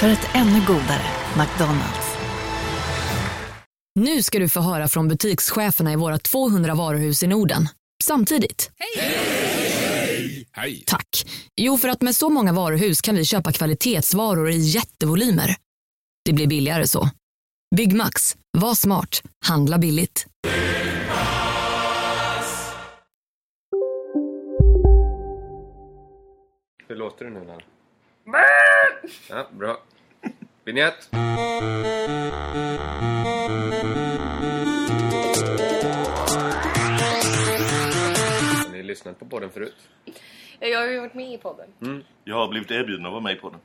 För ett ännu godare McDonalds. Nu ska du få höra från butikscheferna i våra 200 varuhus i Norden. Samtidigt. Hej! Tack. Jo, för att med så många varuhus kan vi köpa kvalitetsvaror i jättevolymer. Det blir billigare så. Byggmax. Var smart. Handla billigt. Hur låter det nu Nanna? Ja, bra. Vinjett! Har ni lyssnat på podden förut? Jag har ju varit med i podden. Jag har blivit erbjuden att vara med på den.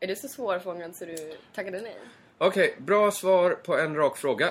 Är du så svårfångad så du tackade nej? Okej, bra svar på en rak fråga.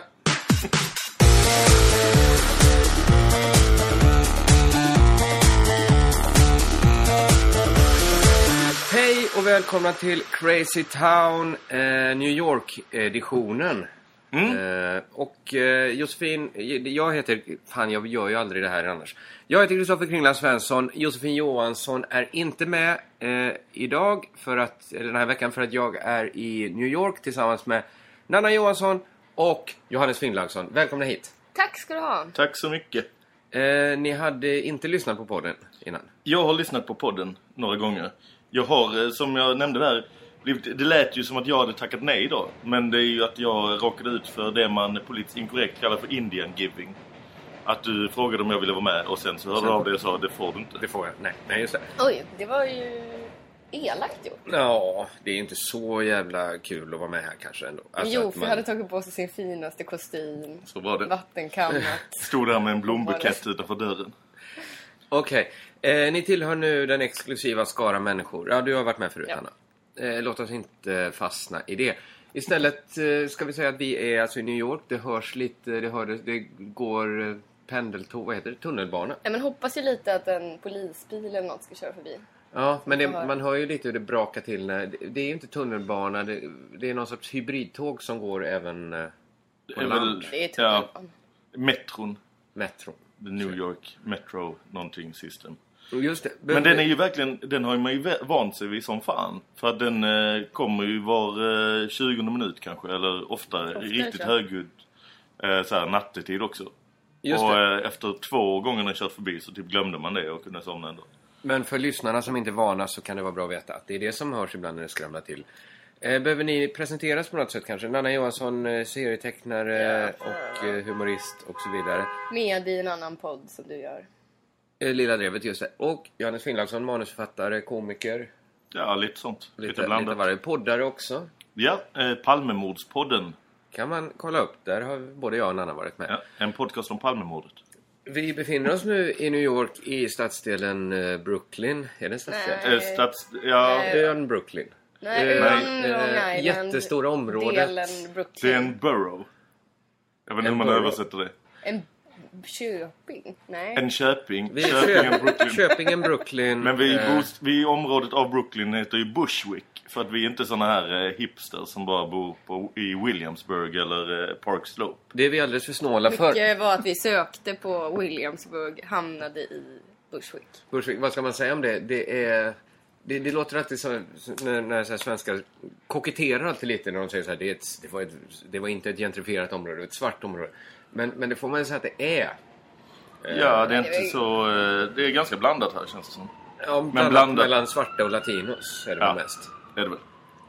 Och välkomna till Crazy Town eh, New York-editionen. Eh, och eh, Josefin, jag heter, fan jag gör ju aldrig det här annars. Jag heter Kristoffer Kringland Svensson. Josefin Johansson är inte med eh, idag, för att, eller den här veckan, för att jag är i New York tillsammans med Nanna Johansson och Johannes Finnlaugsson. Välkomna hit. Tack ska du ha. Tack så mycket. Eh, ni hade inte lyssnat på podden innan? Jag har lyssnat på podden några gånger. Jag har, eh, som jag nämnde där, det lät ju som att jag hade tackat nej då. Men det är ju att jag råkade ut för det man politiskt inkorrekt kallar för Indian giving. Att du frågade om jag ville vara med och sen så hörde du av dig och sa det får du inte. Det får jag. Nej, nej just det. Oj, det var ju elakt gjort. Ja, det är inte så jävla kul att vara med här kanske ändå. Alltså jo, för man- jag hade tagit på sig sin finaste kostym. Så var det. Vattenkammat. Stod där med en blombukett utanför dörren. Okej, eh, ni tillhör nu den exklusiva skara människor. Ja, du har varit med förut Ja. Hanna. Eh, låt oss inte fastna i det. Istället eh, ska vi säga att vi är alltså i New York. Det hörs lite, det, hördes, det går eh, pendeltåg, vad heter det? Tunnelbana. Nej, men hoppas ju lite att en polisbil eller något ska köra förbi. Ja, men det, man hör ju lite hur det brakar till när... Det, det är ju inte tunnelbana, det, det är någon sorts hybridtåg som går även eh, på land. Det är ja, tunnelbanan. metron. The New York Metro någonting system. Just det. Men den är ju verkligen, den har ju man ju vant sig vid som fan. För att den eh, kommer ju var eh, 20 minut kanske, eller oftare. Oftare, riktigt ja. högljudd. Eh, så här, nattetid också. Just och det. eh, efter två gånger när jag kört förbi så typ glömde man det och kunde somna ändå. Men för lyssnarna som inte är vana så kan det vara bra att veta att det är det som hörs ibland när det skramlar till. Eh, behöver ni presenteras på något sätt kanske? Nanna Johansson, eh, serietecknare och eh, humorist och så vidare. Med i en annan podd som du gör. Lilla Drevet, just det. Och Johannes Finnlaugsson, manusförfattare, komiker. Ja, lite sånt. Lite, Lite, lite blandat. varje. Poddare också. ja, eh, Palmemordspodden. Kan man kolla upp. Där har både jag och Nanna varit med. Ja, en podcast om Palmemordet. Vi befinner oss nu i New York i stadsdelen Brooklyn. Är det en stadsdel? Nej. Eh, stats... Ja. Ön Brooklyn. Nej, Eh, ön eh, Island. jättestora området. Delen det är Brooklyn. en borough. Jag vet inte En hur man borough. översätter det. En köping? Nej. En köping. Vi Köpingen, Köp- Brooklyn. Köpingen, Brooklyn. Men vi, eh, bor, vi i området av Brooklyn heter ju Bushwick. För att vi är inte såna här eh, hipsters som bara bor på, i Williamsburg eller eh, Park Slope. Det är vi alldeles för snåla för. Mycket var att vi sökte på Williamsburg, hamnade i Bushwick. Bushwick, vad ska man säga om det? Det är... Det, det låter alltid som när, när så här svenskar koketterar alltid lite när de säger så här, det, ett, det, var ett, det var inte ett gentrifierat område, det var ett svart område. Men, men det får man säga att det är. Ja, det är inte så... eh, Det är ganska blandat här känns det som. Ja, blandat blandat. mellan svarta och latinos är det Ja. mest. Det är det väl.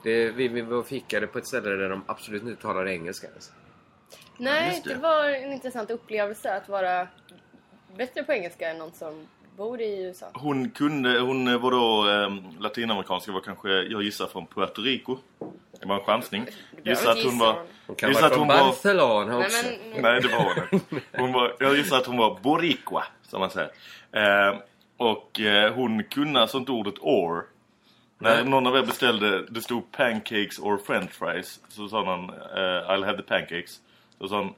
Det, vi, vi var fikade på ett ställe där de absolut inte talar engelska. Alltså. Nej, det. det. var en intressant upplevelse att vara bättre på engelska än någon som bor i USA. Hon kunde, hon var då eh, latinamerikanska, var kanske, jag gissar från Puerto Rico. Det var en chansning. Gissar att hon var... Hon kan vara att från hon var... Barcelona Nej, också. men, Nej, det var hon hon var, Jag gissar att hon var boricua, som man säger. Eh, och eh, hon kunde alltså inte ordet or. När någon av er beställde, det stod pancakes or french fries. Så sa någon, eh, I'll have the pancakes. Så sa hon,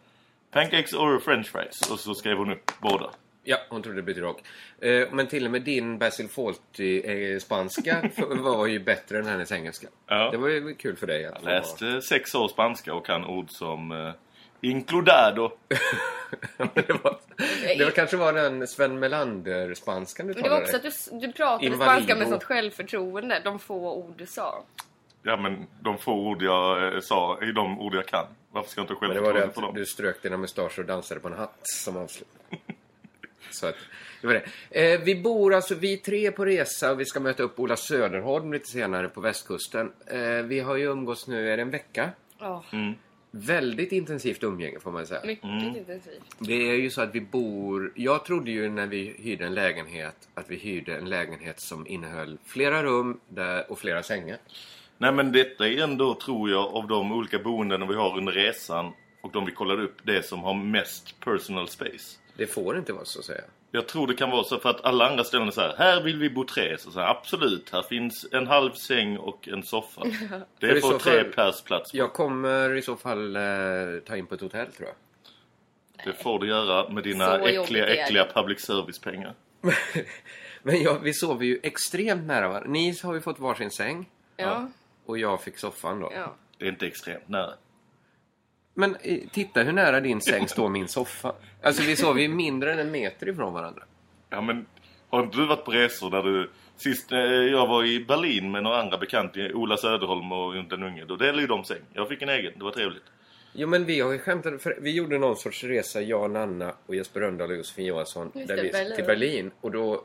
pancakes or french fries. Och så skrev hon upp båda. Ja, hon trodde det betydde rock. Eh, men till och med din Basil Fawlty eh, spanska f- var ju bättre än hennes engelska. Ja. Det var ju kul för dig att Jag läste sex år spanska och kan ord som eh, includado. det, var, det var kanske var den Sven Melander-spanskan du Men det var talade. också att du, du pratade Invalido. spanska med sånt självförtroende. De få ord du sa. Ja men de få ord jag eh, sa är de ord jag kan. Varför ska jag inte Men det var själv det det för att dem? du strök dina mustascher och dansade på en hatt som avslutning. Så att, det var det. Eh, vi bor alltså, vi tre på resa och vi ska möta upp Ola Söderholm lite senare på västkusten. Eh, vi har ju umgås nu, är det en vecka? Ja, Väldigt intensivt umgänge får man säga. mycket Mm. intensivt. Det är ju så att vi bor... Jag trodde ju när vi hyrde en lägenhet att vi hyrde en lägenhet som innehöll flera rum där, och flera sängar. Nej men detta är ändå, tror jag, av de olika boenden vi har under resan och de vi kollade upp, det som har mest personal space. Det får inte vara så att säga. Jag tror det kan vara så för att alla andra ställen är så här, här vill vi bo tre. Så, så här, absolut, här finns en halv säng och en soffa. Det får tre pers plats. Jag kommer i så fall eh, ta in på ett hotell tror jag. Det får du göra med dina Så äckliga, äckliga public service-pengar. Men ja, vi sover ju extremt nära varandra. Ni har ju fått varsin säng Ja, och jag fick soffan då. ja. Det är inte extremt nära. Men eh, titta hur nära din säng står min soffa. Alltså vi sover ju mindre än en meter ifrån varandra. Ja men, har inte du varit på resor där du... Sist eh, jag var i Berlin med några andra bekanta, Ola Söderholm och den unge, då delade ju de säng. Jag fick en egen, det var trevligt. Jo men vi har ju skämtat, för vi gjorde någon sorts resa, jag, Nanna och Jesper Rönndahl och Josefin Johansson Just där det, vi, Berlin. till Berlin. Och då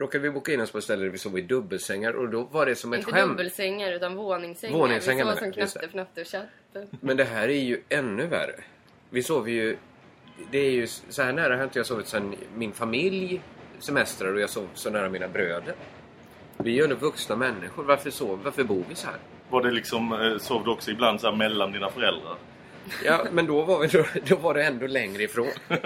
råkade vi boka in oss på ett ställe där vi sov i dubbelsängar och då var det som ett Inte skämt. dubbelsängar utan våningssängar. Våningssängar Vi sov som knatte, fnatte och tjatte. Men det här är ju ännu värre. Vi sover ju... Det är ju så här nära har inte jag sovit sedan min familj semestrar och jag sov så nära mina bröder. Vi är ju ändå vuxna människor. Varför sover Varför bor vi så här? Var det liksom, eh, sov du också ibland så här mellan dina föräldrar? Ja, men då var, vi, då, då var det ändå längre ifrån.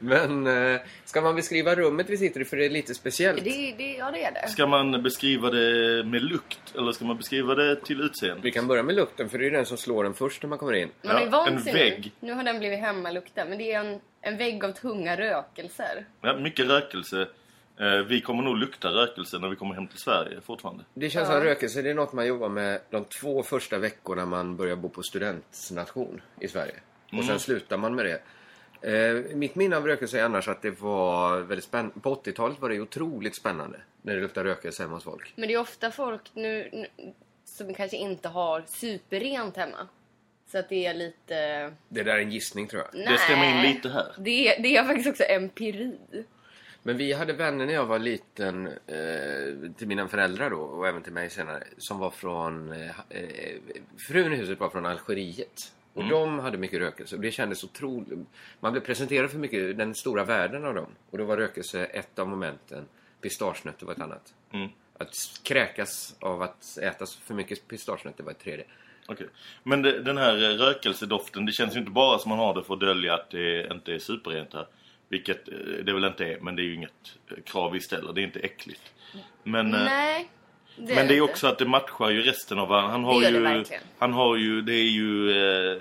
men eh, ska man beskriva rummet vi sitter i för det är lite speciellt? Det, det, ja, det är det. Ska man beskriva det med lukt eller ska man beskriva det till utseende? Vi kan börja med lukten för det är den som slår en först när man kommer in. Man är Ja, en vägg. nu. Har den blivit hemmalukta. Men det är en, en vägg av tunga rökelser. Ja, mycket rökelse. Eh, Vi kommer nog lukta rökelse när vi kommer hem till Sverige fortfarande. Det känns Ja. som rökelse, det är något man jobbar med de två första veckorna man börjar bo på studentnation i Sverige. Och sen slutar man med det. Eh, mitt minne av rökelse är annars att det var väldigt spännande. På 80-talet var det otroligt spännande när det luktade rökelse hemma hos folk. Men det är ofta folk nu, nu som kanske inte har superrent hemma. Så att det är lite... Det där är en gissning tror jag. Det stämmer in Nej. lite här. Det, är- det är faktiskt också empiri. Men vi hade vänner när jag var liten, eh, till mina föräldrar då och även till mig senare, som var från... Eh, eh, frun i huset var från Algeriet. Och de hade mycket rökelse och det kändes otroligt... Man blev presenterad för mycket, den stora världen av dem. Och då var rökelse ett av momenten, pistagenötter var ett annat. Mm. Att kräkas av att äta för mycket pistagenötter var ett tredje. Okej. Men det, den här rökelsedoften, det känns ju inte bara som man har det för att dölja att det inte är superrent här. Vilket eh, det väl inte är, men det är ju inget eh, krav vi ställer. Det är inte äckligt. Men, eh, Nej. Det men det är inte. också att det matchar ju resten av han. Han har Det det ju, verkligen. han har ju, det är ju... Eh,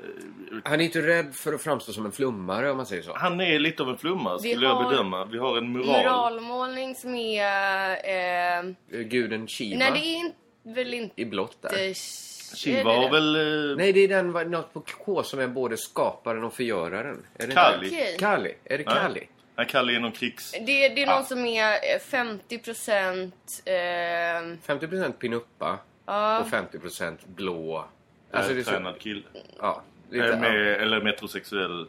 Han är inte rädd för att framstå som en flummare om man säger så. han är lite av en flummare skulle jag bedöma. Vi har en mural. Muralmålning som är... Eh, Guden Shiva nej, det är in, väl inte... i blått där. är Shiva det har det? väl... Eh, Nej, det är den, något på K som är både skaparen och förgöraren. Är det Kali. inte? Kali. Är det Ja. Kali? Han kallar ju någon krigs... Det, det är någon Ja. som är eh, 50% eh, 50% pinuppa ja, och 50% blå. Alltså det är så, tränad kille. ja, lite, Eh, ja. med, eller metrosexuell...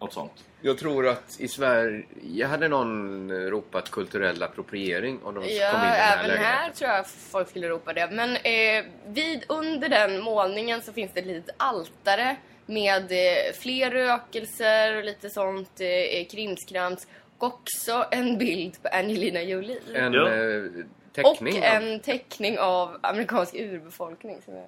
Något sånt. Jag tror att i Sverige hade någon ropat kulturell appropriering om de kom in i ja den här även lägenheten. här tror jag folk skulle ropa det. Men eh, vid, under den målningen så finns det ett litet altare med eh, fler rökelser och lite sånt eh, krimskrams. Och också en bild på Angelina Jolie. En Ja. eh, och teckning. av- en teckning av amerikansk urbefolkning. Som är...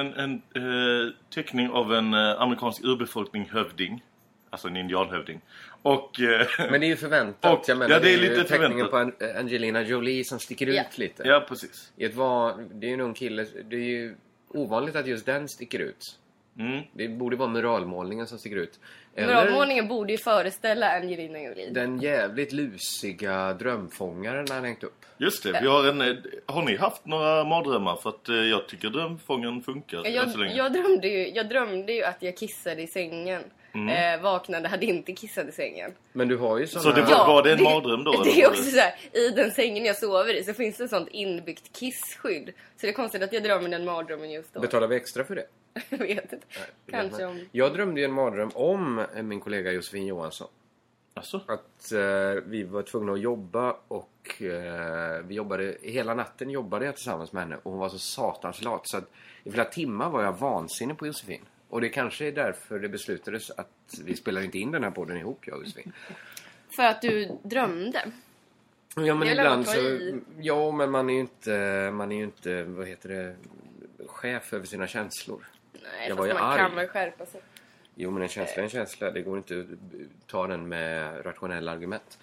En, en eh, teckning av en eh, amerikansk urbefolkning hövding. Alltså en indianhövding. Och... eh, Men det är ju förväntat. Och- jag menar, ja, det är ju lite teckningen förväntat. på An- Angelina Jolie som sticker Ja. ut lite. ja, precis. I ett van, det är ju en ung kille. Det är ju ovanligt att just den sticker ut. Mm. Det borde vara muralmålningen som sticker ut. Muralmålningen borde ju föreställa Angelina Jolie. den jävligt lusiga drömfångaren han hängt upp. Just det, vi har en... Har ni haft några mardrömmar? För att eh, jag tycker drömfångaren funkar än så Jag, länge. jag, drömde ju, jag drömde ju att jag kissade i sängen. Mm. Eh, vaknade, hade inte kissat i sängen. Men du har ju Så såna... det var, var det en mardröm då? Det eller är också så här, i den sängen jag sover i så finns det ett sånt inbyggt kissskydd. Så det är konstigt att jag drömmer den mardrömmen just då. Betalar vi extra för det? Jag vet inte. Kanske om... Jag drömde ju en mardröm om eh, min kollega Josefin Johansson. Alltså? Att eh, vi var tvungna att jobba och eh, vi jobbade, hela natten jobbade jag tillsammans med henne och hon var så satans lat så att i flera timmar var jag vansinnig på Josefin. Och det kanske är därför det beslutades att vi spelar inte in den här podden ihop jag och Josefin. För att du drömde. Ja men ibland så... i. Ja men man är ju inte, man är ju inte, vad heter det, chef över sina känslor. Nej, Jag fast var ju man arg. kan väl skärpa sig. Jo men en känsla är en känsla. Det går inte att ta den med rationella argument.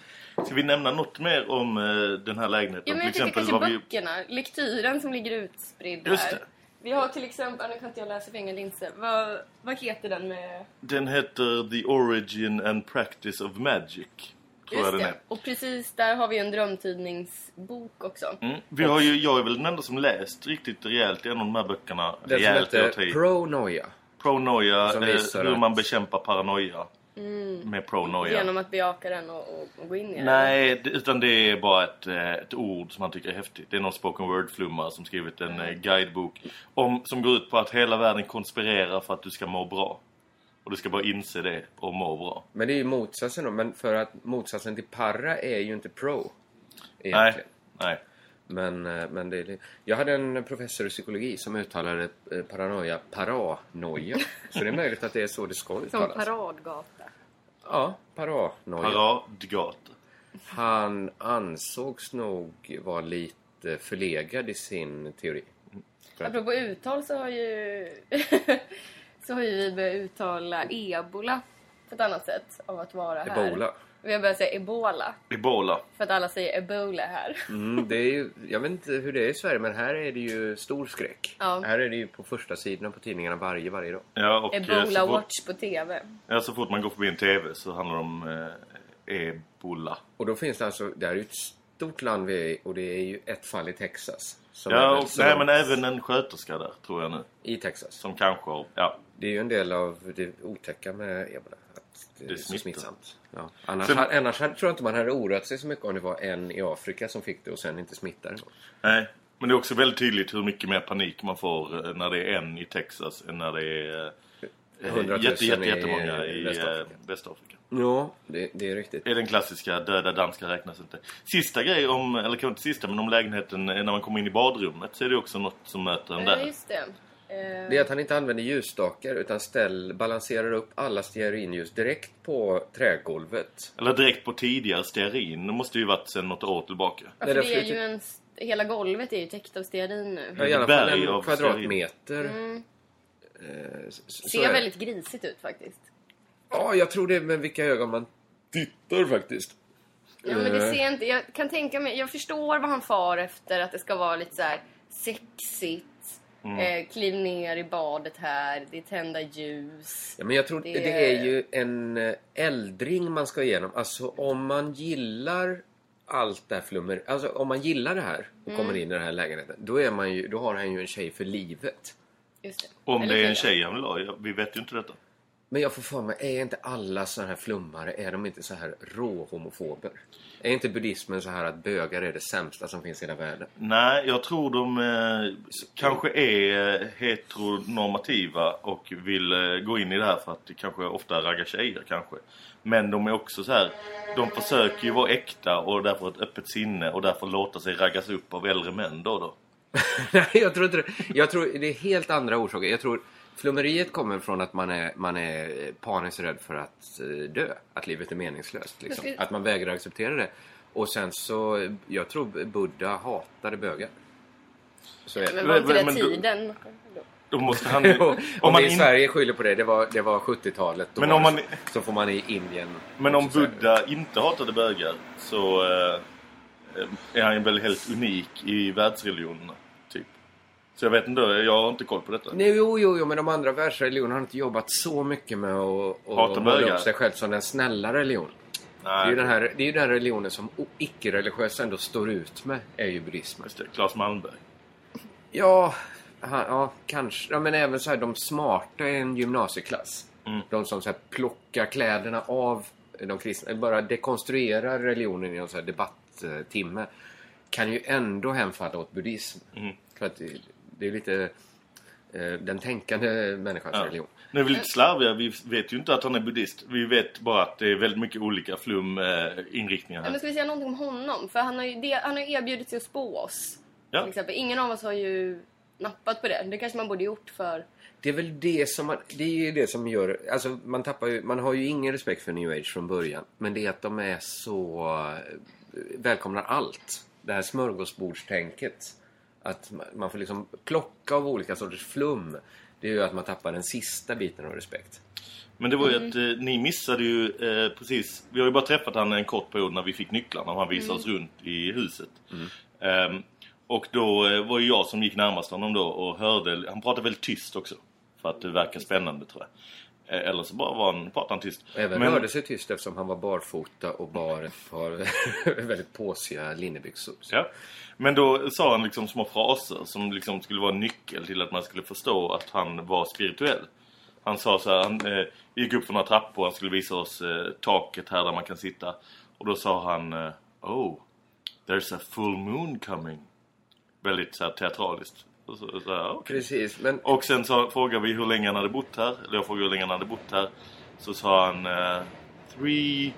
Ska vi nämna något mer om eh, den här lägenheten? Ja, men jag Till exempel kanske vad vi... böckerna. Lektyren som ligger utspridd Just här. det. Vi har till exempel, nu kan inte jag läsa för ingen linse. Vad, vad heter den med... Den heter The Origin and Practice of Magic. Den det. Och precis där har vi en drömtidningsbok också. Mm. Vi har ju, jag är väl den enda som läst riktigt rejält i en av de här böckerna. Den som rejält heter. Pronoia. Pronoia, eh, hur att- man bekämpar paranoia. Med pronoia. Genom att bejaka den och, och, och gå in i den. Nej, det- utan det är bara ett, eh, ett ord som man tycker är häftigt. Det är någon spoken word-flummare som skrivit en eh, guidebok om, som går ut på att hela världen konspirerar för att du ska må bra. Och du ska bara inse det och må bra. Men det är ju motsatsen då. Men för att motsatsen till para är ju inte pro. Nej, Egentligen. nej. Men, eh, men det är, jag hade en professor i psykologi som uttalade eh, paranoia paranoia. Så det är möjligt att det är så det ska Som uttalas. paradgata. Ja, paranoia. Paradgata. Han ansågs nog vara lite förlegad i sin teori. Apropå uttal så har ju... så har ju vi börjat uttala ebola på ett annat sätt av att vara här. Ebola. Vi har börjat säga ebola. Ebola. För att alla säger ebola här. Mm, det är ju, jag vet inte hur det är i Sverige men här är det ju stor skräck. Ja. Här är det ju på första sidorna på tidningarna varje, varje dag. Ja, och eh, Ebola fort, watch på TV. ja, så fort man går förbi en TV så handlar det om eh, ebola. Och då finns det alltså, det här är ju ett stort land vi är i och det är ju ett fall i Texas. Ja, och, nej men även en sköterska där tror jag nu. I Texas. Som kanske har, ja. Det är ju en del av det otäcka med ebola. Att det, Det är så smittsamt. Ja. Annars, Sen- hade, annars hade, tror jag inte man hade oroat sig så mycket om det var en i Afrika som fick det och sen inte smittade. Nej. Men det är också väldigt tydligt hur mycket mer panik man får eh, när det är en i Texas än när det är eh, 100 000 jätte, jätte, i jättemånga i Västafrika. Västafrika. Västafrika. Ja, det, det är riktigt. Det är den klassiska döda danska räknas inte. Sista grej om, eller kanske inte sista, men om lägenheten eh, när man kommer in i badrummet så är det också något som möter en Ja, där. just det. Eh, Det är att han inte använder ljusstakar utan ställ, balanserar upp alla stearinljus direkt på trägolvet. Eller direkt på tidigare stearin. Det måste ju varit sedan något år tillbaka. ja, för det är ju en... Hela golvet är ju täckt av stearin nu. Ja, I alla fall en kvadratmeter. Mm. Eh, Ser är väldigt grisigt ut faktiskt. Ja, jag tror det med vilka ögon man tittar faktiskt. Ja, men det Eh, ser inte... Jag kan tänka mig... Jag förstår vad han far efter. Att det ska vara lite så här sexigt. Eh, kliv ner i badet här. Det är tända ljus. Ja, men jag tror Det- det... är ju en eh, äldring man ska igenom. Alltså om man gillar allt det här flummer. Alltså om man gillar det här och Mm. kommer in i den här lägenheten. Då, är man ju, då har han ju en tjej för livet. Just det. Om Eller det är en tjej han vill ha. Vi vet ju inte detta. Men jag får för mig, är inte alla sådana här flummare, är de inte så här råhomofober? Är inte buddhismen så här att bögar är det sämsta som finns i hela världen? Nej, jag tror de eh, kanske är eh, heteronormativa och vill eh, gå in i det här för att det kanske ofta raggar tjejer kanske. Men de är också så här, de försöker ju vara äkta och därför ett öppet sinne och därför låta sig raggas upp av äldre män då då. Nej, jag tror inte det. Jag tror det är helt andra orsaker. Jag tror flummeriet kommer från att man är, man är paniskt rädd för att eh, dö. Att livet är meningslöst. Liksom. Att man vägrar acceptera det. Och sen så, jag tror Buddha hatade bögar. Så är det. Men var inte det tiden? Då måste han... om, om om man i in- Sverige skyller på det, det var, det var 70-talet. då Men om man- så, så får man i Indien... Men om också säga. Buddha inte hatade bögar så eh, är han väl helt unik i världsreligionerna. Så jag vet inte, jag har inte koll på detta. Nej, jo, jo, jo, men de andra världsreligionerna har inte jobbat så mycket med att måla upp sig själv som den snälla religionen. Det är, Nej, ju den här, det är den religionen som icke-religiösa ändå står ut med, är ju buddhismen. just det, Claes Malmberg. Ja, han, ja kanske. Ja, men även så här, de smarta i en gymnasieklass. Mm. De som så här, plockar kläderna av de kristna, bara dekonstruerar religionen i en så här debatttimme. Kan ju ändå hemfalla åt buddhism. Mm. För att det, är lite eh, den tänkande människans Ja. religion. Nu är vi lite slarviga, vi vet ju inte att han är buddhist. Vi vet bara att det är väldigt mycket olika flum eh, inriktningar Ja, men här. ska vi säga någonting om honom? För han har ju, det, han har ju erbjudit sig att spå oss. Ja. Till exempel. Ingen av oss har ju nappat på det. Det kanske man borde gjort för... Det är väl det som man, det är ju det som gör, alltså man tappar ju, man har ju ingen respekt för new age från början. Men det är att de är så, välkomnar allt. Det här smörgåsbordstänket. Att man- får liksom plocka av olika sorters flum. Det är ju att man tappar den sista biten av respekt. Men det var ju att eh, ni missade ju eh, precis... Vi har ju bara träffat han en kort period när vi fick nycklarna och han visade oss runt i huset. Ehm, och då eh, var ju jag som gick närmast honom då och hörde... Han pratade väldigt tyst också. För att det verkar spännande tror jag. Eh, eller så bara var han, pratade han tyst. Även Men- rörde sig tyst eftersom han var barfota och bar ett par väldigt påsiga linnebyxor. Ja. Men då sa han liksom små fraser som liksom skulle vara nyckel till att man skulle förstå att han var spirituell. Han sa så här, han eh, gick upp för några trappor, han skulle visa oss eh, taket här där man kan sitta. Och då sa han, eh, oh, there's a full moon coming. Väldigt så här teatraliskt. Och, så, så här, okej. Precis, men och sen så frågade vi hur länge han hade bott här. Eller jag frågade hur länge han hade bott här. Så sa han, eh, three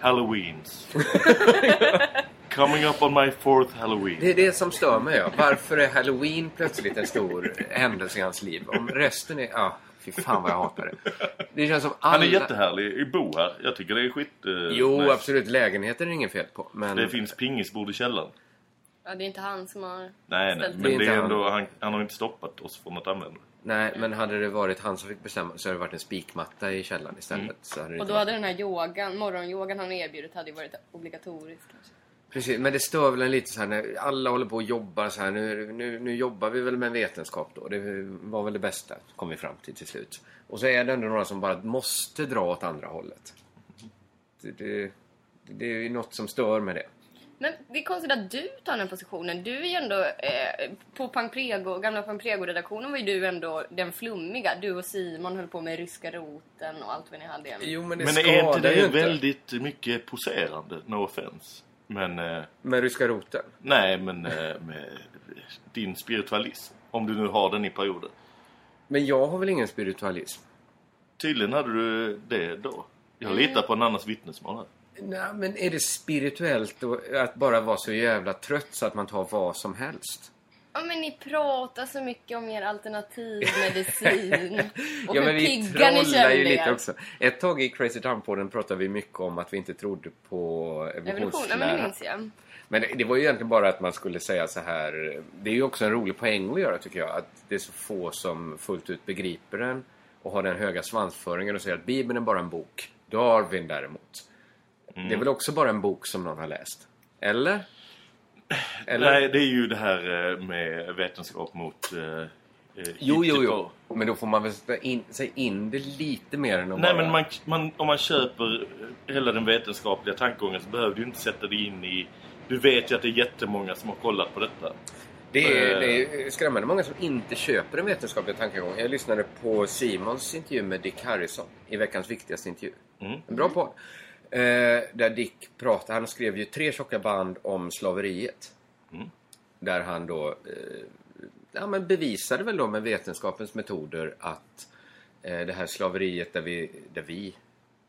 halloweens. Coming up on my fourth halloween. Det är det som stör mig. Ja. Varför är Halloween plötsligt en stor händelse i hans liv? Om resten är... Ja, fy fan vad jag hatar det. Det känns som alla... Han är jättehärlig i bo här. Jag tycker det är skit... eh, Jo, nice. absolut. Lägenheten är ingen fel på. Men Det finns pingisbord i källaren. Ja, det är inte han som har... Nej, nej. Ställt Men Det är ändå, han, han har inte stoppat oss från att använda det. nej, men hade det varit han som fick bestämma så hade det varit en spikmatta i källaren istället. Mm. Så hade det Och inte då varit- hade den här yogan, morgonyogan han erbjudit hade ju varit obligatorisk kanske. Precis, men det stör väl en lite så här när alla håller på och jobbar så här. Nu, nu, nu jobbar vi väl med vetenskap då. Det var väl det bästa, kom vi fram till till slut. Och så är det ändå några som bara måste dra åt andra hållet. Det, det, det är ju något som stör med det. Men det är konstigt att du tar den positionen. Du är ju ändå... Eh, på Pamprego, gamla Pamprego-redaktionen var ju du ändå den flummiga. Du och Simon höll på med ryska roten och allt vad ni hade. Jo, men det Men är inte ju det inte. väldigt mycket poserande? No offense. Men... Eh, Med ryska roten. nej, men eh, med din spiritualism. Om du nu har den i perioder. Men jag har väl ingen spiritualism? Tydligen hade du det då. Jag litar på en annans vittnesmål här. Nej, men är det spirituellt att bara vara så jävla trött så att man tar vad som helst? Ja men ni pratar så mycket om er alternativmedicin. och ja, hur men vi pigga ni kände ju lite också. Ett tag i Crazy Town-podden pratade vi mycket om att vi inte trodde på Evolution, ja men det evolutionslära. minns jag. Men det, det var ju egentligen bara att man skulle säga så här. Det är ju också en rolig poäng att göra tycker jag. Att det är så få som fullt ut begriper den och har den höga svansföringen och säger att Bibeln är bara en bok. Darwin däremot. Mm. Det är väl också bara en bok som någon har läst? Eller? Eller? Nej, det är ju det här eh, med vetenskap mot... Eh, eh, Jo, jo, jo. Men då får man väl sätta in, säga in det lite mer än att Nej, bara... men man, man, om man köper hela den vetenskapliga tankegången så behöver du inte sätta dig in i... Du vet ju att det är jättemånga som har kollat på detta. Det är, Eh. det är skrämmande många som inte köper en vetenskaplig tankegång. Jag lyssnade på Simons intervju med Dick Harrison i veckans viktigaste intervju. Mm. En bra podd. Eh, där Dick pratade, han skrev ju tre tjocka band om slaveriet. Mm. Där han då eh, ja, men bevisade väl då med vetenskapens metoder att eh, det här slaveriet där vi, där vi,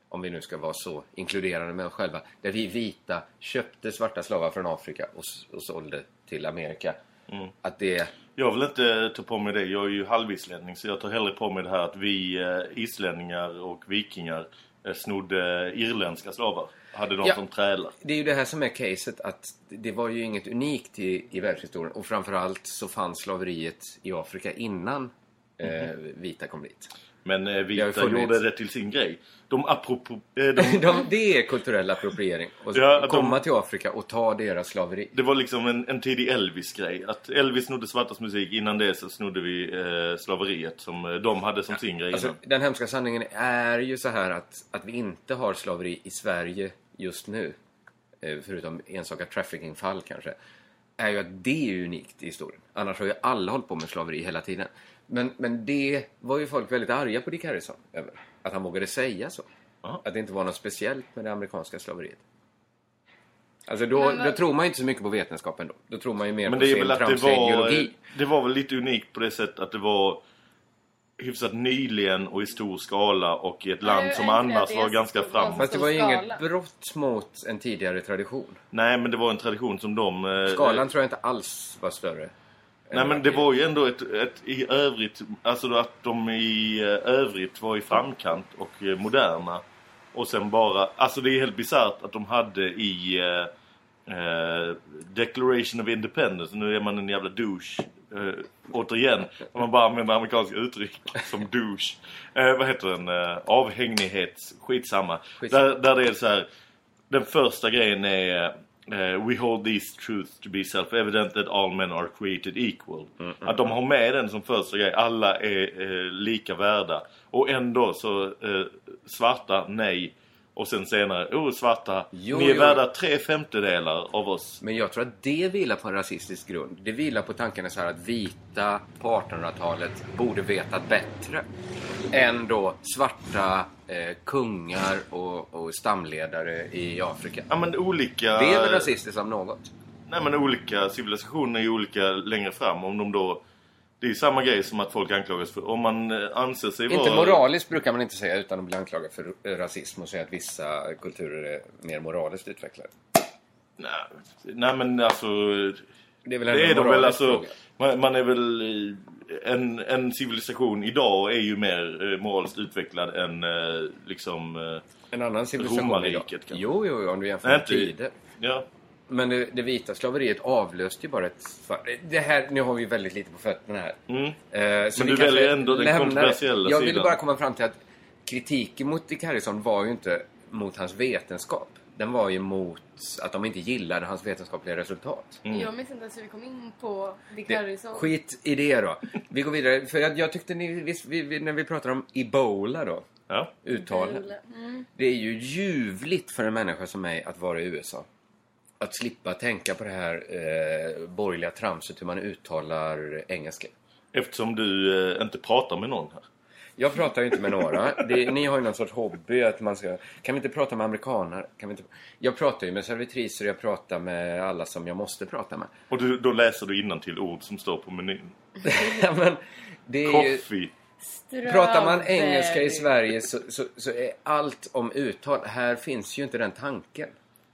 om vi nu ska vara så inkluderande med oss själva, där vi vita köpte svarta slavar från Afrika och, och sålde till Amerika. Mm. Att det... Jag vill inte ta på mig det. Jag är ju halvislänning så jag tar hellre på mig det här att vi eh, islänningar och vikingar snodde irländska slavar. Hade de Ja. som trälar. Det är ju det här som är caset att det var ju inget unikt i, i världshistorien och framförallt så fanns slaveriet i Afrika innan eh, vita kom dit. Men eh, vita gjorde det till sin grej. De apropå... Eh, de, De, det är kulturell appropriering. Och Ja, att komma de- till Afrika och ta deras slaveri. det var liksom en, en tidig Elvis-grej. Att Elvis snodde svartas musik. Innan det så snodde vi eh, slaveriet som eh, de hade som sin grej Alltså, den hemska sanningen är ju så här att, att vi inte har slaveri i Sverige just nu. eh, Förutom enstaka traffickingfall kanske. Är ju att det är unikt i historien. Annars har ju alla hållit på med slaveri hela tiden. Men, men det var ju folk väldigt arga på Dick Harrison över. Att han vågade säga så. Ja. Att det inte var något speciellt med det amerikanska slaveriet. Alltså då, Men då tror man ju inte så mycket på vetenskapen då. Då tror man ju mer Men på det är sin väl att det var, ideologi. det var väl lite unikt på det sättet att det var hyfsat nyligen och i stor skala och i ett land är som annars är var ganska framåt. Fast det var ju inget brott mot en tidigare tradition. Nej, men det var en tradition som de... eh, Skalan tror jag inte alls var större. Nej men det var ju ändå ett, ett i övrigt, alltså att de i eh, övrigt var i framkant och eh, moderna. Och sen bara, alltså det är helt bisarrt att de hade i eh, eh, Declaration of Independence, nu är man en jävla douche. Eh, återigen, om man bara använder amerikanska uttryck som douche. Eh, vad heter den? Eh, avhängighets, skitsamma. Skitsamma. Där, där det är så här, den första grejen är eh, We hold these truths to be self-evident that all men are created equal. Att de har med den som första grej. Alla är eh, lika värda. Och ändå så eh, svarta, nej. Och sen senare, oh svarta, Jo, ni är jo. värda tre femtedelar av oss. Men jag tror att det vilar på en rasistisk grund. Det vilar på tanken så här att vita på 1800-talet borde vetat bättre. Än då svarta eh, kungar och, och stamledare i Afrika. Ja men olika... Det är väl rasistiskt om något? Nej men olika civilisationer är olika längre fram. Om de då... Det är samma grej som att folk anklagas för... Om man eh, anser sig vara... Inte moraliskt brukar man inte säga utan att bli anklagad för rasism och säga att vissa kulturer är mer moraliskt utvecklade. Nej, nej men alltså... Det är väl Det ändå är en de väl alltså... Man, man är väl... eh, En, en civilisation idag är ju mer eh, moraliskt utvecklad än liksom... En annan civilisation idag. Jo, jo, jo, om du jämför med tider. Ja. Men det, det vita slaveriet avlöste ju bara ett... Det här, nu har vi väldigt lite på fötterna här. Mm. Eh, så Men vi du kanske väljer ändå den lämnar- kontroversiella Jag ville sidan. bara komma fram till att kritiken mot Dick Harrison var ju inte mot hans vetenskap. Den var ju mot att de inte gillade hans vetenskapliga resultat. Jag minns inte ens hur vi kom in på Dick Det, Harrison. skit i det då. Vi går vidare. För jag, jag tyckte ni, visst, vi, vi, när vi pratar om Ebola då. Ja. Uttalet. Mm. Det är ju ljuvligt för en människa som mig att vara i USA. Att slippa tänka på det här eh, borgerliga tramset hur man uttalar engelska. Eftersom du eh, inte pratar med någon här. Jag pratar ju inte med några. Det, ni har ju någon sorts hobby att man ska... Kan vi inte prata med amerikaner? Kan vi inte... Jag pratar ju med servitriser och jag pratar med alla som jag måste prata med. Och du, då läser du till ord som står på menyn. Men det är ju... Coffee. Pratar man engelska i. Sverige så, så, så är allt om uttal... Här finns ju inte den tanken.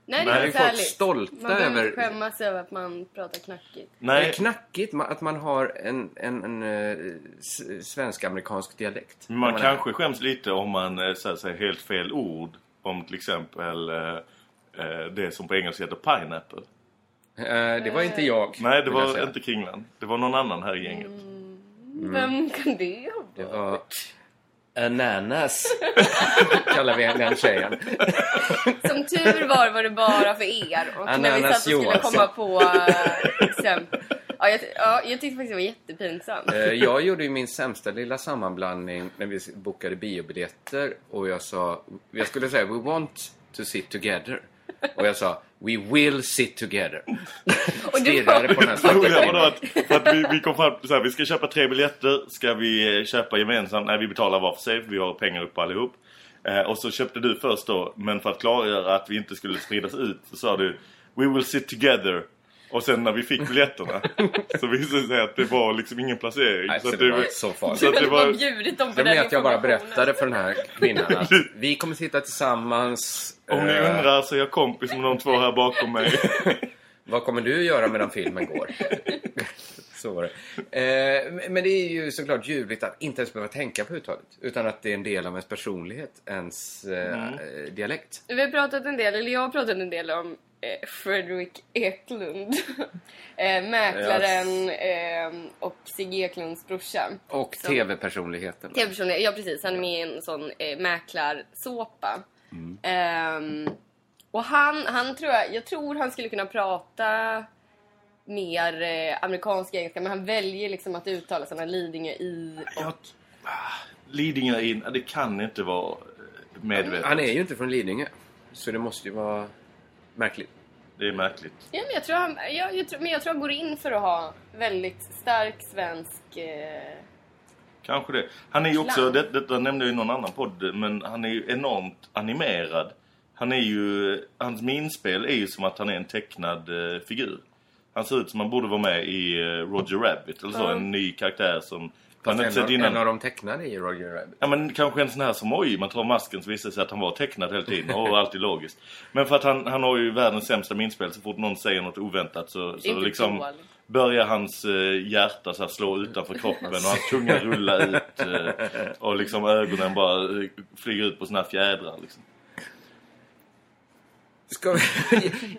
Nej, det är är inte folk härligt. stolta Man behöver över- inte skämmas över att man pratar knackigt. Det Nej, är knackigt att man har en, en, en, eh, s- svensk-amerikansk dialekt. men man När kanske skäms lite om man eh, säger helt fel ord. Om till exempel eh, eh, det som på engelska heter pineapple. är- Eh, det var inte jag. Nej, det var inte Kringland. Det var någon annan här i gänget. Mm. Vem kan det ha Det varit? var ananas. kallar vi den tjejen. Som tur var var det bara för er. Och när vi Ananas satt och skulle komma på exempel. Ja, jag, ja, jag tyckte faktiskt det var jättepinsamt. Eh, Jag gjorde ju min sämsta lilla sammanblandning när vi bokade biobiljetter och jag sa, jag skulle säga we want to sit together. Och jag sa we will sit together. Stirrade på den här svarta var att, vi, vi kom fram så här, vi ska köpa tre biljetter. Ska vi eh, köpa gemensamt? Nej, vi betalar var för sig. för Vi har pengar upp allihop. Eh, och så köpte du först då. Men för att klargöra att vi inte skulle spridas ut så sa du We will sit together. Och sen när vi fick biljetterna så visade det sig att det var liksom ingen placering. Nej, så att det var så farligt. Så att det var, bjudit dem på den att jag bara berättade för den här kvinnan att vi kommer sitta tillsammans. om ni Eh, undrar så är jag kompis med de två här bakom mig. Vad kommer du göra medan filmen går? Så var det. Eh, men- det är ju såklart ljuvligt att inte ens behöva tänka på uttalet. Utan att det är en del av ens personlighet, ens eh, dialekt. Vi har pratat en del, eller jag har pratat en del om eh, Fredrik Eklund. eh, mäklaren eh, och Sigge Eklunds brorsa. Och Som- tv-personligheten. Tv-personlighet, ja precis. Han är med i en sån eh, mäklarsåpa. Ehm, och han, han tror jag, jag tror han skulle kunna prata mer eh, amerikansk engelska men han väljer liksom att uttala sina Lidingö i och Jag, ah, Lidingö in, det kan inte vara eh, medvetet. Han är ju inte från Lidingö. Så det måste ju vara märkligt. Det är märkligt. Ja, men jag tror han, jag, jag tror, men jag tror han går in för att ha väldigt stark svensk... Eh, Kanske det. Han är ju också, det, detta nämnde jag i någon annan podd, men han är ju enormt animerad. Han är ju, hans minspel är ju som att han är en tecknad eh, figur. Han ser ut som han borde vara med i eh, Roger Rabbit eller så, Ja. en ny karaktär som man Fast inte en, av, innan. en av de tecknade i Roger Rabbit. Ja men kanske en sån här som oj, man tar masken så visar det sig att han var tecknad hela tiden och alltid logiskt. Men för att han, han har ju världens sämsta minspel så fort någon säger något oväntat så, så liksom börjar hans eh, hjärta så här, slå utanför kroppen och hans tunga rulla ut eh, och liksom ögonen bara flyger ut på såna här fjädrar liksom. Ska vi...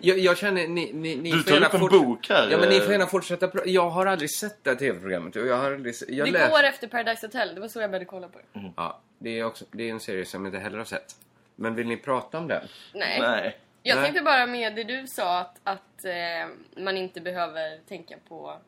jag, jag känner, ni, ni, ni Du tar upp en bok här. Ja men ni eh, får gärna fortsätta Jag har aldrig sett det här tv-programmet. och Jag har aldrig... Jag det går efter Paradise Hotel, det var så jag började kolla på det. Ja, det är, också, det är en serie som jag inte heller har sett. Men vill ni prata om den? Nej. Nej. Jag Nej. tänkte bara med det du sa att, att eh, man inte behöver tänka på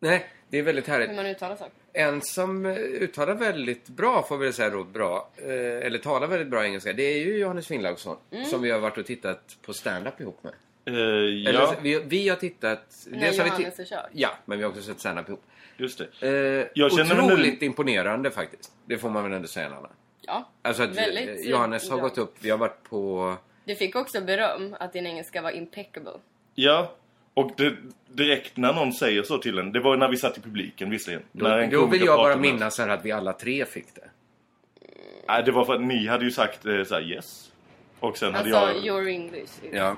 Nej, det är väldigt hur härligt. man uttalar saker. En som uttalar väldigt bra, får vi säga då, bra, eh, eller talar väldigt bra engelska, det är ju Johannes Finnlaugsson. Mm. Som vi har varit och tittat på stand-up ihop med. Eller, ja, vi, vi har tittat... När har Johannes är körd. Ja, men vi har också sett stand-up ihop. just det. Eh, Jag känner mig otroligt nu- imponerande faktiskt. Det får man väl ändå säga Anna. Ja. Alltså att Väldigt, eh, Johannes har bra. gått upp, vi har varit på... Du fick också beröm att din engelska var impeccable. Ja, och det, direkt när någon säger så till en, det var när vi satt i publiken visserligen. Då, när en då vill jag bara minnas här att vi alla tre fick det. Nej, det var för att ni hade ju sagt eh, så här, yes. Och sen Alltså, hade jag... your English. is- Ja. Mm.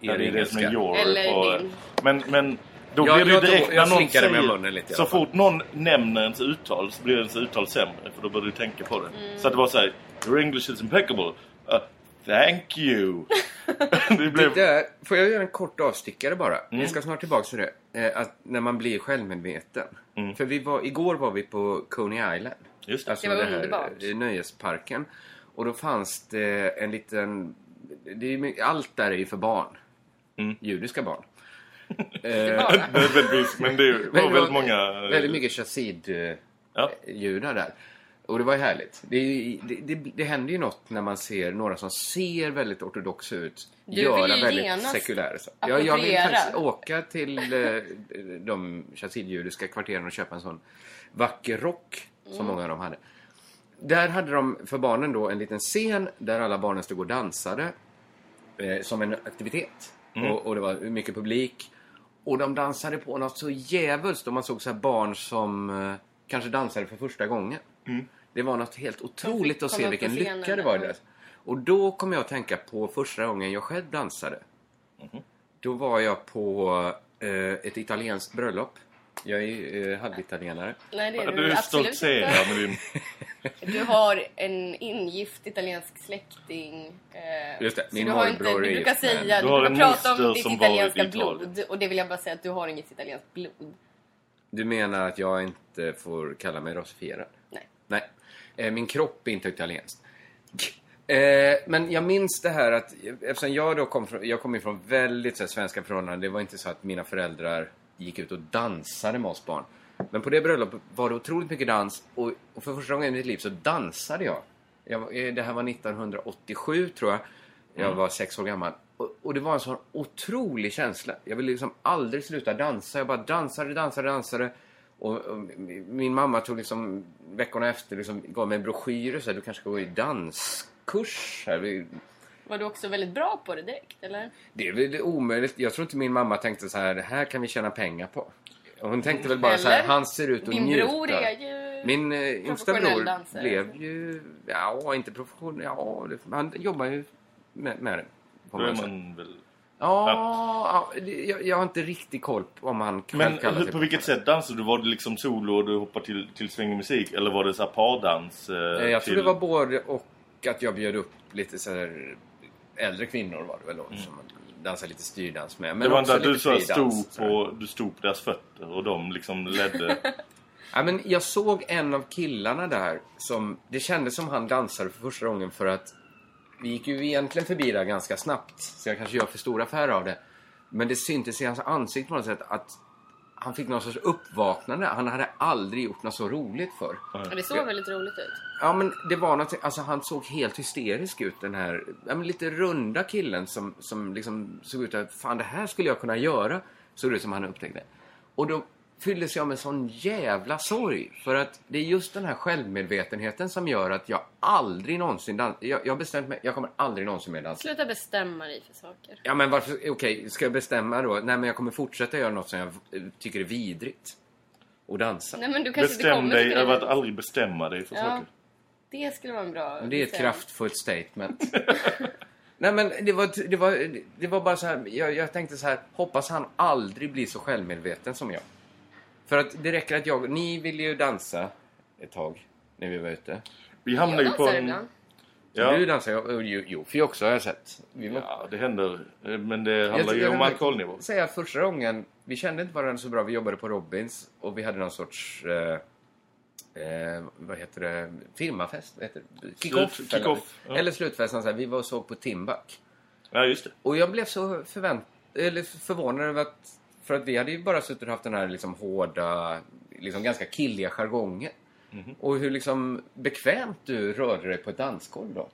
Ja, det är det som är your. Eller och, din. men, men då blir det ju direkt när någon säger... lite så fort någon nämner ens uttal så blir ens uttal sämre. För då börjar du tänka på det. Mm. Så att det var så här, your English is impeccable. Uh, thank you. det blev... Det där, får jag göra en kort avstickare bara? Mm. Vi ska snart tillbaka till det. Eh, att när man blir självmedveten. Mm. För vi var, igår var vi på Coney Island. Just det. Alltså Det var här underbart. eh, nöjesparken. Och då fanns det en liten... Det är, allt där är ju för barn. Mm. Judiska barn. Det bara. Nödvändigtvis, men det var det väldigt många... Väldigt mycket chassid-judar Ja. där. Och det var ju härligt. Det, det, det, det händer ju något när man ser några som ser väldigt ortodoxa ut Du vill göra ju väldigt genast sekulära saker. Ja, jag vill faktiskt åka till eh, de chassidjudiska kvarteren och köpa en sån vacker rock som Mm. många av dem hade. Där hade de för barnen då en liten scen där alla barnen stod och dansade eh, som en aktivitet. Och, och det var mycket publik. Och de dansade på något så djävulskt och man såg så här barn som eh, kanske dansade för första gången. Det var något helt otroligt att se vilken lycka det var i det. Och då kom jag att tänka på första gången jag själv dansade. Då var jag på eh, ett italienskt bröllop. Jag är eh, halvitalienare. Nej, det är du, Du absolut inte. stoltserar med din... Du har en ingift italiensk släkting. Eh, Just det, min du har inte, är du brukar säga, Du du, har brukar prata om ditt italienska blod. Och det vill jag bara säga att du har inget italienskt blod. Du menar att jag inte får kalla mig rasifierad? Nej. Nej. Eh, min kropp är inte italiensk. Eh, men jag minns det här att eftersom jag då kom från, jag kom ifrån väldigt så här, svenska förhållanden. Det var inte så att mina föräldrar gick ut och dansade med oss barn. Men på det bröllopet var det otroligt mycket dans och, och för första gången i mitt liv så dansade jag. jag eh, det här var 1987 tror jag. Jag var sex år gammal. Och, och det var en sån otrolig känsla. Jag ville liksom aldrig sluta dansa. Jag bara dansade, dansade, dansade. Och, och min mamma tog liksom veckorna efter liksom, gav mig en broschyr och sa du kanske ska gå i danskurs. Här. Var du också väldigt bra på det direkt, eller? Det är väl omöjligt. Jag tror inte min mamma tänkte så här, det här kan vi tjäna pengar på. Hon tänkte väl bara så här, Eller? han ser ut att Din njuta. bror är ju... Min eh, yngsta bror dansare. blev ju, ja inte professionell, ja det- han jobbar ju med, med det. Då är man väl... Ja, jag, jag har inte riktigt koll på om han själv Men kallar hur, sig på vilket sätt dansade du? Var det liksom solo och du hoppade till, till svängig musik? Eller var det så här pardans? Eh, Eh, Jag tror till... det var både och att jag bjöd upp lite så här äldre kvinnor var det väl då, som dansa lite styrdans med. Men Det var inte att du så stod, på, du stod på deras fötter och de liksom ledde. Ja, men jag såg en av killarna där som... Det kändes som han dansade för första gången för att vi gick ju egentligen förbi där ganska snabbt. Så jag kanske gör för stor affär av det. Men det syntes i hans ansikte på något sätt att han fick någon sorts uppvaknande. Han hade aldrig gjort något så roligt för. Och det såg väldigt roligt ut. Ja men det var något, alltså han såg helt hysterisk ut den här, ja, men lite runda killen som, som liksom såg ut att fan det här skulle jag kunna göra. Såg det ut som han upptäckte. Och då fylldes jag med sån jävla sorg. För att det är just den här självmedvetenheten som gör att jag aldrig någonsin dans, jag, jag har bestämt mig, jag kommer aldrig någonsin mer dansa. Sluta bestämma dig för saker. Ja men varför, okej, ska jag bestämma då? Nej men jag kommer fortsätta göra något som jag eh, tycker är vidrigt. Och dansa. Nej men du kanske inte Bestäm kommer dig över att aldrig bestämma dig för Ja. saker. Det skulle vara en bra... Men Det är ett kraftfullt statement. Nej men det var, det var, det var bara så här, jag, jag tänkte så här, hoppas han aldrig blir så självmedveten som jag. För att det räcker att jag, ni ville ju dansa ett tag när vi var ute. Vi hamnar Jag ju på dansar en... ibland. Ja, Du dansar jag, jo, jo, för också har jag sett. Vi var, ja, det händer. Eh, Men det handlar Jag- ju jag om alkoholnivå. säga att första gången, vi kände inte varandra så bra, vi jobbade på Robins och vi hade någon sorts, eh, eh, vad heter det, firmafest? Vad heter det? Kick-off. Slut- kick-off, eller, ja. eller slutfest, här. vi var och såg på Timbuk. Ja, just det. Och jag blev så förvänt eller förvånad över att... För att vi hade ju bara suttit och haft den här liksom hårda, liksom ganska killiga jargongen. Mhm. Och hur liksom bekvämt du rörde dig på ett dansgolv då.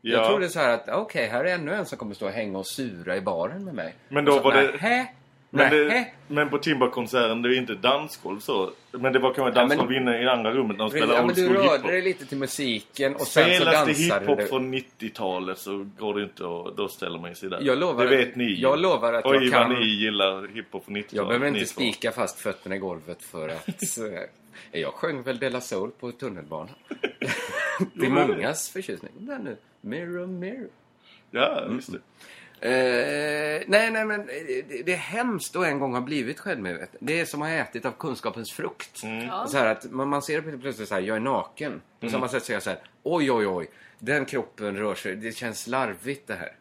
Ja. Jag trodde så här att okej, här är ännu en som kommer stå och hänga och sura i baren med mig. Men då så, var det- Nähä? Men, det, men på Timberkonserten, det är inte dansgolv så. Men det var kanske Ja, dansgolv inne i andra rummet när de Ja, spelade men old du school rörde hiphop. dig lite till musiken och sen så Spelas det dansade hiphop du. från 90-talet så går det inte att... Då ställer man sig där. Jag lovar det vet ni. jag lovar att Oj, jag kan- vad ni gillar hiphop från 90-talet. Jag behöver inte spika fast fötterna i golvet för att... eh, jag sjöng väl Della Soul på tunnelbanan. Till mångas förtjusning. Där nu. Mirror, mirror. Ja, just det. Eh, nej, nej, men eh, det, det är hemskt att en gång ha blivit självmedveten. Det är som att ha ätit av kunskapens frukt. Ja. Så här att man, man ser det plötsligt så här, jag är naken. På samma sätt är jag så här, oj, oj, oj. Den kroppen rör sig, det känns larvigt det här.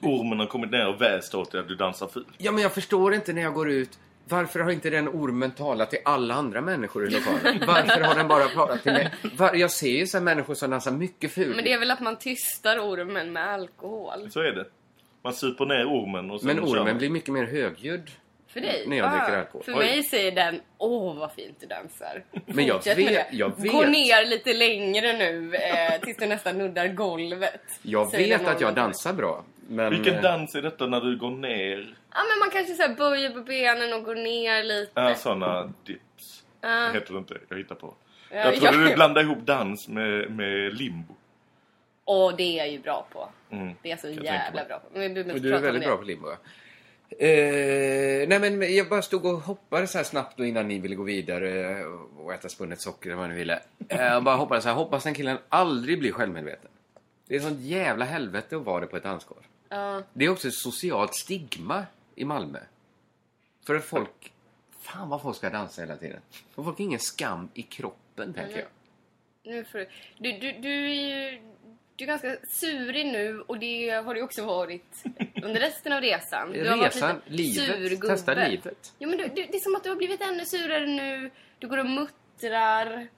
Ormen har kommit ner och väst åt dig att du dansar fult. Ja, men jag förstår inte när jag går ut. Varför har inte den ormen talat till alla andra människor i lokalen? Varför har den bara pratat till mig? Var, jag ser ju så här människor som dansar mycket fult. Men det är väl att man tystar ormen med alkohol. Så är det. Man super ner ormen och sen Men ormen man. blir mycket mer högljudd. För dig? När jag dricker alkohol. För Oj. mig säger den, åh vad fint du dansar. Men jag Fortsätt vet- jag vet. Gå ner lite längre nu eh, tills du nästan nuddar golvet. Jag vet att jag dansar bra. Men, Vilken eh, dans är detta när du går ner? Ja men man kanske så här böjer på benen och går ner lite. Ja, såna dips. Ja. Heter det inte. Jag hittar på. Ja, jag trodde jag- du blandade ihop dans med, med limbo. Och det är jag ju bra på. Mm. Det är jag så tänka jävla bra på. Men Och inte du är väldigt bra på limbo. Eh, nej men jag bara stod och hoppades så här snabbt då innan ni ville gå vidare och äta spunnet socker eller vad ni ville. Eh, Jag bara hoppades så här, hoppas den killen aldrig blir självmedveten. Det är sånt jävla helvete att vara det på ett dansgolv. Ja. Det är också ett socialt stigma i Malmö. För att folk... Fan vad folk ska dansa hela tiden. För folk har ingen skam i kroppen, tänker jag. Nu får du, du, du, du är ju du är ganska surig nu och det har du också varit under resten av resan. Du har varit Resan, lite livet, surgubbe. testa livet. Ja, men du, du, det är som att du har blivit ännu surare nu. Du går och muttrar.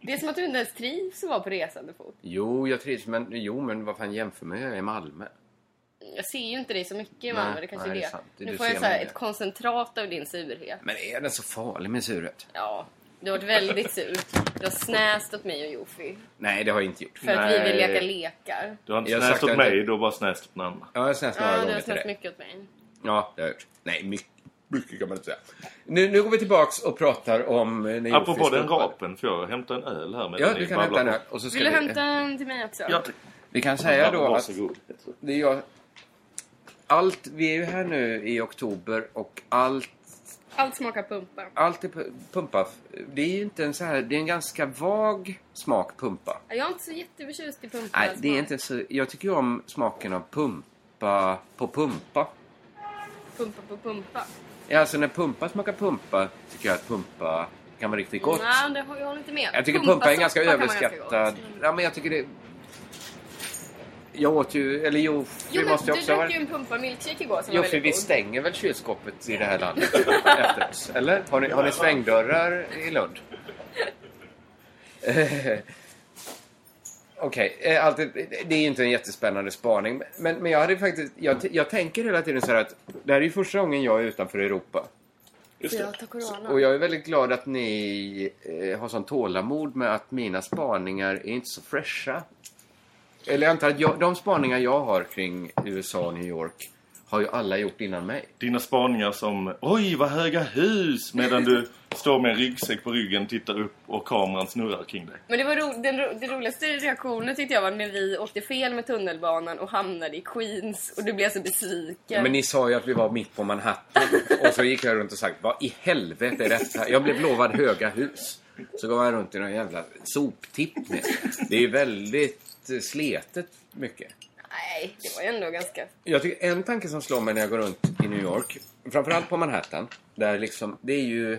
Det är som att du inte ens trivs att vara på resande fot. Jo, jag trivs, men, jo, men vad fan jämför med jag är i Malmö? Jag ser ju inte dig så mycket i Nej, Malmö, det kanske nej, är det det. nu du får jag så här mig ett koncentrat av din surhet. Men är den så farlig med surhet? Ja, du har varit väldigt sur. Du har snäst åt mig och Jofi. Nej, det har jag inte gjort. För att vi vill leka lekar. Du har inte Jag har snäst sagt åt att- mig, du har bara snäst åt någon annan. Ja, jag har snäst några Ja, du gånger har till snäst det. mycket åt mig. Ja, det har jag gjort. Nej, mycket, mycket kan man inte säga. Nu, nu går vi tillbaks och pratar om... eh, När Apropå Jofi den stoppar- rapen, får jag hämta en öl här med Ja, du kan hämta en öl. Och så ska Vill du vi, hämta en till mig också? Ja, tack. vi kan säga då att Varsågod. det är jag... Allt, vi är ju här nu i oktober och allt, Allt smakar pumpa. allt är pu- pumpa. Det är ju inte en så här, det är en ganska vag smak pumpa. Jag är inte så jätteförtjust i pumpa. Nej, det är inte så, jag tycker ju om smaken av pumpa på pumpa. Pumpa på pumpa. Ja, alltså när pumpa smakar pumpa tycker jag att pumpa kan vara riktigt gott. Nej, det har jag håller inte med. Jag tycker pumpa är ganska överskattad. Ja, men jag tycker det... Jag åt ju, eller jo, Jo, vi men måste ju du också... drack ju en pumpa milkshake igår som Jo, var för vi god. stänger väl kylskåpet i det här landet efter oss? Eller? Har ni, har ni svängdörrar i Lund? Eh, Okej, eh, allt det är inte en jättespännande spaning. Men, men jag hade faktiskt... Jag, jag tänker hela tiden så här att det här är ju första gången jag är utanför Europa. Just det. Och jag är väldigt glad att ni eh, har sån tålamod med att mina spaningar är inte så fräscha. Eller jag antar att jag, de spaningar jag har kring USA och New York har ju alla gjort innan mig. Dina spaningar som Oj vad höga hus! Medan du står med en ryggsäck på ryggen, tittar upp och kameran snurrar kring dig. Men det var ro, den, ro- den roligaste reaktionen tyckte jag var när vi åkte fel med tunnelbanan och hamnade i Queens och du blev så besviken. Men ni sa ju att vi var mitt på Manhattan. Och så gick jag runt och sagt, vad i helvete är detta? Jag blev lovad höga hus. Så går jag runt i någon jävla soptippning. Det är ju väldigt sletet mycket. Nej, det var ju ändå ganska... Jag tycker en tanke som slår mig när jag går runt i New York, framförallt på Manhattan, där liksom, det är ju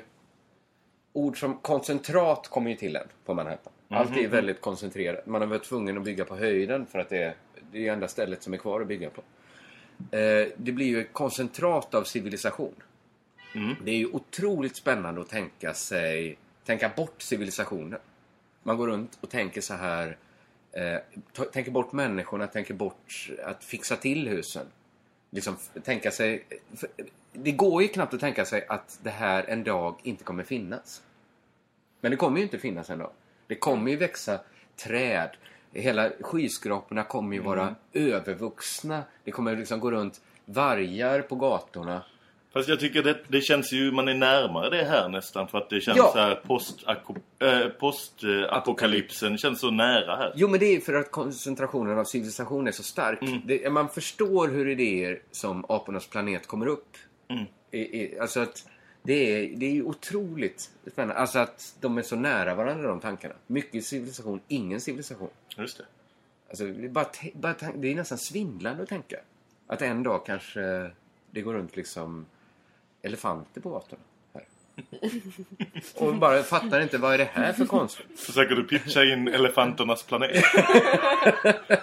ord som koncentrat kommer ju till en på Manhattan. Allt är väldigt koncentrerat. Man har varit tvungen att bygga på höjden för att det är det är enda stället som är kvar att bygga på. Eh, det blir ju ett koncentrat av civilisation. Det är ju otroligt spännande att tänka sig, tänka bort civilisationen. Man går runt och tänker så här, eh, tänker bort människorna, tänker bort att fixa till husen. Liksom tänka sig, det går ju knappt att tänka sig att det här en dag inte kommer finnas. Men det kommer ju inte finnas en dag. Det kommer ju växa träd. Hela skyskraporna kommer ju vara övervuxna. Det kommer liksom gå runt vargar på gatorna. Fast jag tycker det, det känns ju, man är närmare det här nästan för att det känns Ja. så här post-apokalypsen äh, post, eh, känns så nära här. Jo, men det är för att koncentrationen av civilisation är så stark. Det, man förstår hur idéer som apornas planet kommer upp. I, i, alltså att det är, det är otroligt spännande. Alltså att de är så nära varandra, de tankarna. Mycket civilisation, ingen civilisation. Just det. Alltså, det, är bara, bara det är nästan svindlande att tänka. Att en dag kanske det går runt liksom elefanter på gatorna. Och bara fattar inte, vad är det här för konstigt? Försöker du pitcha in elefanternas planet?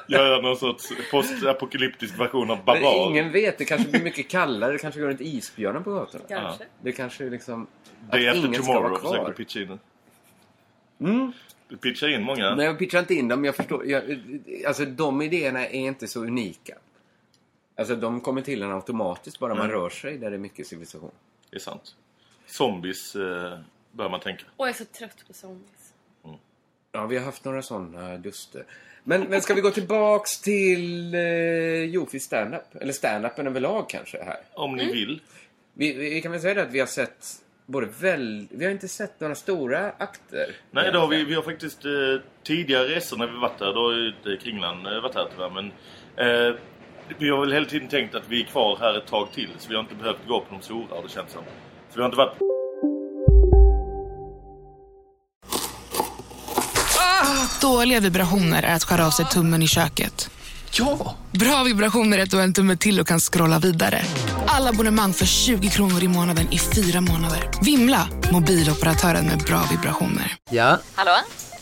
Göra någon sorts postapokalyptisk version av Men Barbar? ingen vet, det kanske blir mycket kallare. Det kanske går runt isbjörnar på gatorna. Kanske. Det kanske är liksom... Day att after ingen ska vara tomorrow försöker du pitcha in. Du pitchar in många. Nej, jag pitchar inte in dem. men Jag förstår. Jag, alltså, de idéerna är inte så unika. Alltså, de kommer till en automatiskt bara man Mm. rör sig där det är mycket civilisation. Det är sant. Zombies eh, bör man tänka. Åh, jag är så trött på zombies. Ja, vi har haft några sådana duster. Men, men ska vi gå tillbaks till eh, Jofis stand-up? Eller stand-upen överlag kanske här. Om Mm. ni vill. Vi, vi kan väl säga det att vi har sett både väl... Vi har inte sett några stora akter. Nej, då har vi, vi har faktiskt eh, tidigare resor när vi varit där. Då har ju inte Kringlan eh, varit här tyvärr. Men eh, vi har väl hela tiden tänkt att vi är kvar här ett tag till. Så vi har inte behövt gå på de stora, det känns som. Så vi har inte varit... Dåliga vibrationer är att skära av sig tummen i köket. Ja! Bra vibrationer är att du har en tumme till och kan scrolla vidare. Alla abonnemang för 20 kronor i månaden i fyra månader. Vimla! Mobiloperatören med bra vibrationer. Ja, Hallå?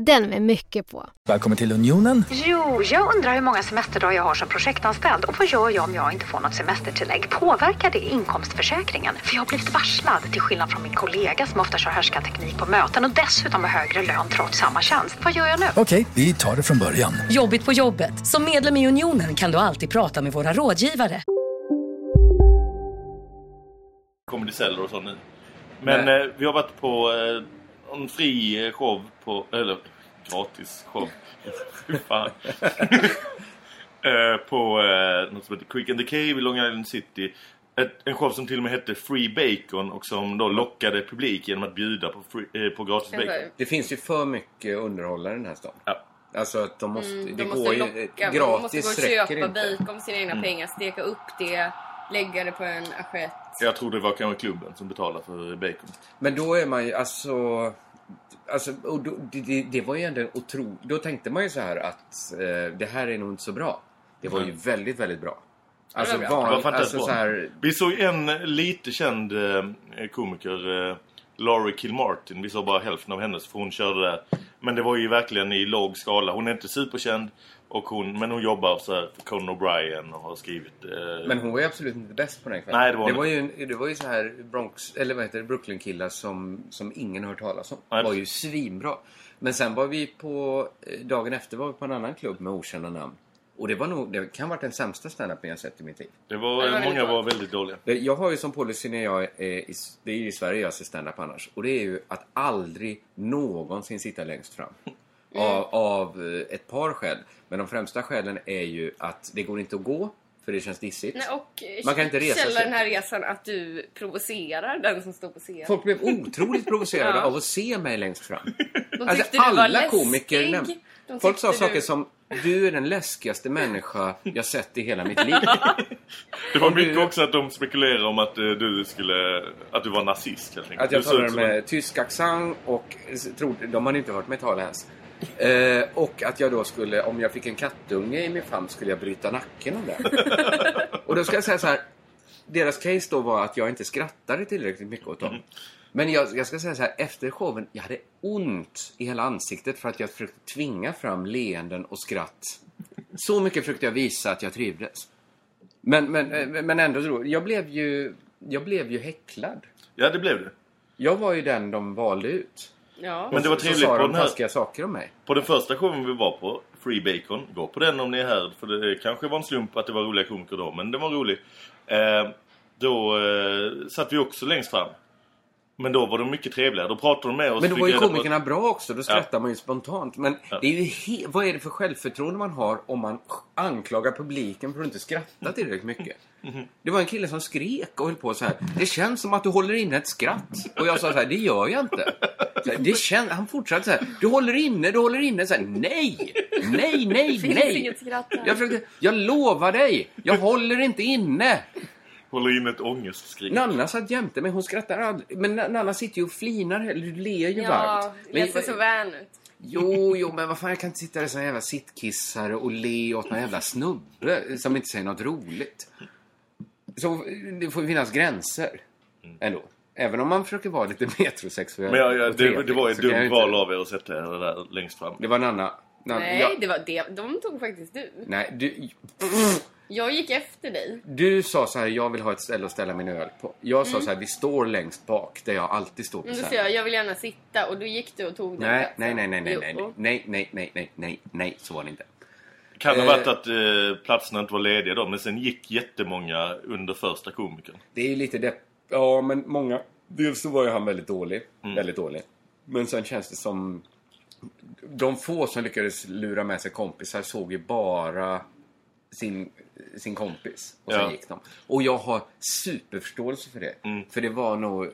Den med mycket på. Välkommen till Unionen. Jo, jag undrar hur många semesterdagar jag har som projektanställd och vad gör jag om jag inte får något semestertillägg? Påverkar det inkomstförsäkringen? För jag har blivit varslad, till skillnad från min kollega som ofta kör härskarteknik på möten och dessutom har högre lön trots samma tjänst. Vad gör jag nu? Okej, vi tar det från början. Jobbigt på jobbet. Som medlem i Unionen kan du alltid prata med våra rådgivare. Comedy Cellar och så nu. Men eh, vi har varit på eh, en fri eh, show på... Eller gratis show. Fy fan. eh, på eh, något som heter Quick and the Cave i Long Island City. Ett, en show som till och med hette Free Bacon och som då lockade publik genom att bjuda på, free, eh, på gratis bacon. Det finns ju för mycket underhållare i den här stan. Ja. Alltså att de måste... Mm, det de går måste ju... locka, gratis man måste gå och köpa bacon för sina egna Mm. pengar, steka upp det, lägga det på en assiett. Jag tror det var kanske klubben som betalade för bacon. Men då är man ju alltså... Alltså, och då, det, det, det var ju ändå en otro... Då tänkte man ju så här att eh, det här är nog inte så bra. Det var ju Mm. väldigt, väldigt bra. Alltså, Det van, alltså så här, Vi såg en lite känd eh, komiker, eh, Laurie Kilmartin. Vi såg bara hälften av hennes för hon körde där. Men det var ju verkligen i låg skala. Hon är inte superkänd. Och hon, men hon jobbar så här för Conan O'Brien och har skrivit... Eh, Men hon var ju absolut inte bäst på den kvällen. Nej, det var det var ju, en- det var ju så här Bronx, eller vad heter det, Brooklyn-killar som, som ingen har hört talas om. Nej. var ju svinbra. Men sen var vi på, eh, dagen efter var vi på en annan klubb med okända namn. Och det var nog, det kan ha varit den sämsta standupen jag sett i mitt liv. det var, många var väldigt dåliga. Det- Jag har ju som policy när jag är i, det är ju i Sverige jag ser stand-up annars. Och det är ju att aldrig någonsin sitta längst fram. Av, av eh, ett par skäl. Men de främsta skälen är ju att det går inte att gå. För det känns dissigt. Nej, och eh, Man kan inte resa sig. den här resan att du provocerar den som står på scen. Folk blev otroligt provocerade Ja. av att se mig längst fram. De Alltså, du alla komiker De Folk sa tyckte saker du- som Du är den läskigaste människa jag sett i hela mitt liv. Det var Om du- mycket också att de spekulerade om att eh, du skulle... Att du var nazist helt enkelt. Att jag Du talade som en- med tysk accent och trodde, de hade inte hört mig tala ens. Eh, och att jag då skulle, om jag fick en kattunge i min famn skulle jag bryta nacken av det. och då ska jag säga så här. Deras case då var att jag inte skrattade tillräckligt mycket åt dem. Mm. Men jag, jag ska säga så här, efter showen, jag hade ont i hela ansiktet för att jag försökte tvinga fram leenden och skratt. Så mycket försökte jag visa att jag trivdes. Men, men, eh, men ändå, så- jag blev ju, jag blev ju häcklad. Ja, det blev det. Jag var ju den de valde ut. Ja. Men det var Så trevligt sa på de den här... saker om mig. På den första showen vi var på, Free Bacon, gå på den om ni är här. För det kanske var en slump att det var roliga komiker då, men den var rolig. Eh, då eh, satt vi också längst fram. Men då var de mycket trevligare. Då pratade de med oss. Men då var ju komikerna bra också. Då skrattar man ju spontant. Men Ja. det är ju he- vad är det för självförtroende man har om man anklagar publiken för att inte skratta tillräckligt mycket? Det var en kille som skrek och höll på så här. Det känns som att du håller inne ett skratt. Och jag sa så här, det gör jag inte. Här, det kän- han fortsatte så här. Du håller inne, du håller inne. Så här, nej! Nej, nej, Finns nej! inget skratt här. Jag försökte, jag lovar dig! Jag håller inte inne! Håller in ett ångestskrik. Nanna satt jämte mig, hon skrattar aldrig. Men Na- Nanna sitter ju och flinar, du ler ju Ja, varmt. det Men- ser så vän ut. Jo, jo, men vad fan, jag kan inte sitta där som en jävla sittkissare och le åt någon jävla snubbe som inte säger något roligt. Så det får finnas gränser ändå. Även om man försöker vara lite metrosexuell. Men ja, ja, det, det var ett jag dumt inte- val av er att sätta er där längst fram. Det var Nanna. Nanna Nej, jag, det var det. De tog faktiskt du. nej, du, Jag gick efter dig. du sa så här, jag vill ha ett ställe att ställa min öl på. Jag sa så här, vi står längst bak där jag alltid står på Men då sa scenen. jag, jag vill gärna sitta och då gick du och tog den Nej, platsen. nej, nej, nej, nej, nej, nej, nej, nej, nej, nej, nej, så var det inte. Kan ha Eh. varit att eh, platserna inte var lediga då, men sen gick jättemånga under första komikern. Det är ju lite det. Ja, men många. Dels så var ju han väldigt dålig. Mm. Väldigt dålig. Men sen känns det som... De få som lyckades lura med sig kompisar såg ju bara sin, sin kompis. Och sen Ja. gick de. Och jag har superförståelse för det. Mm. För det var nog...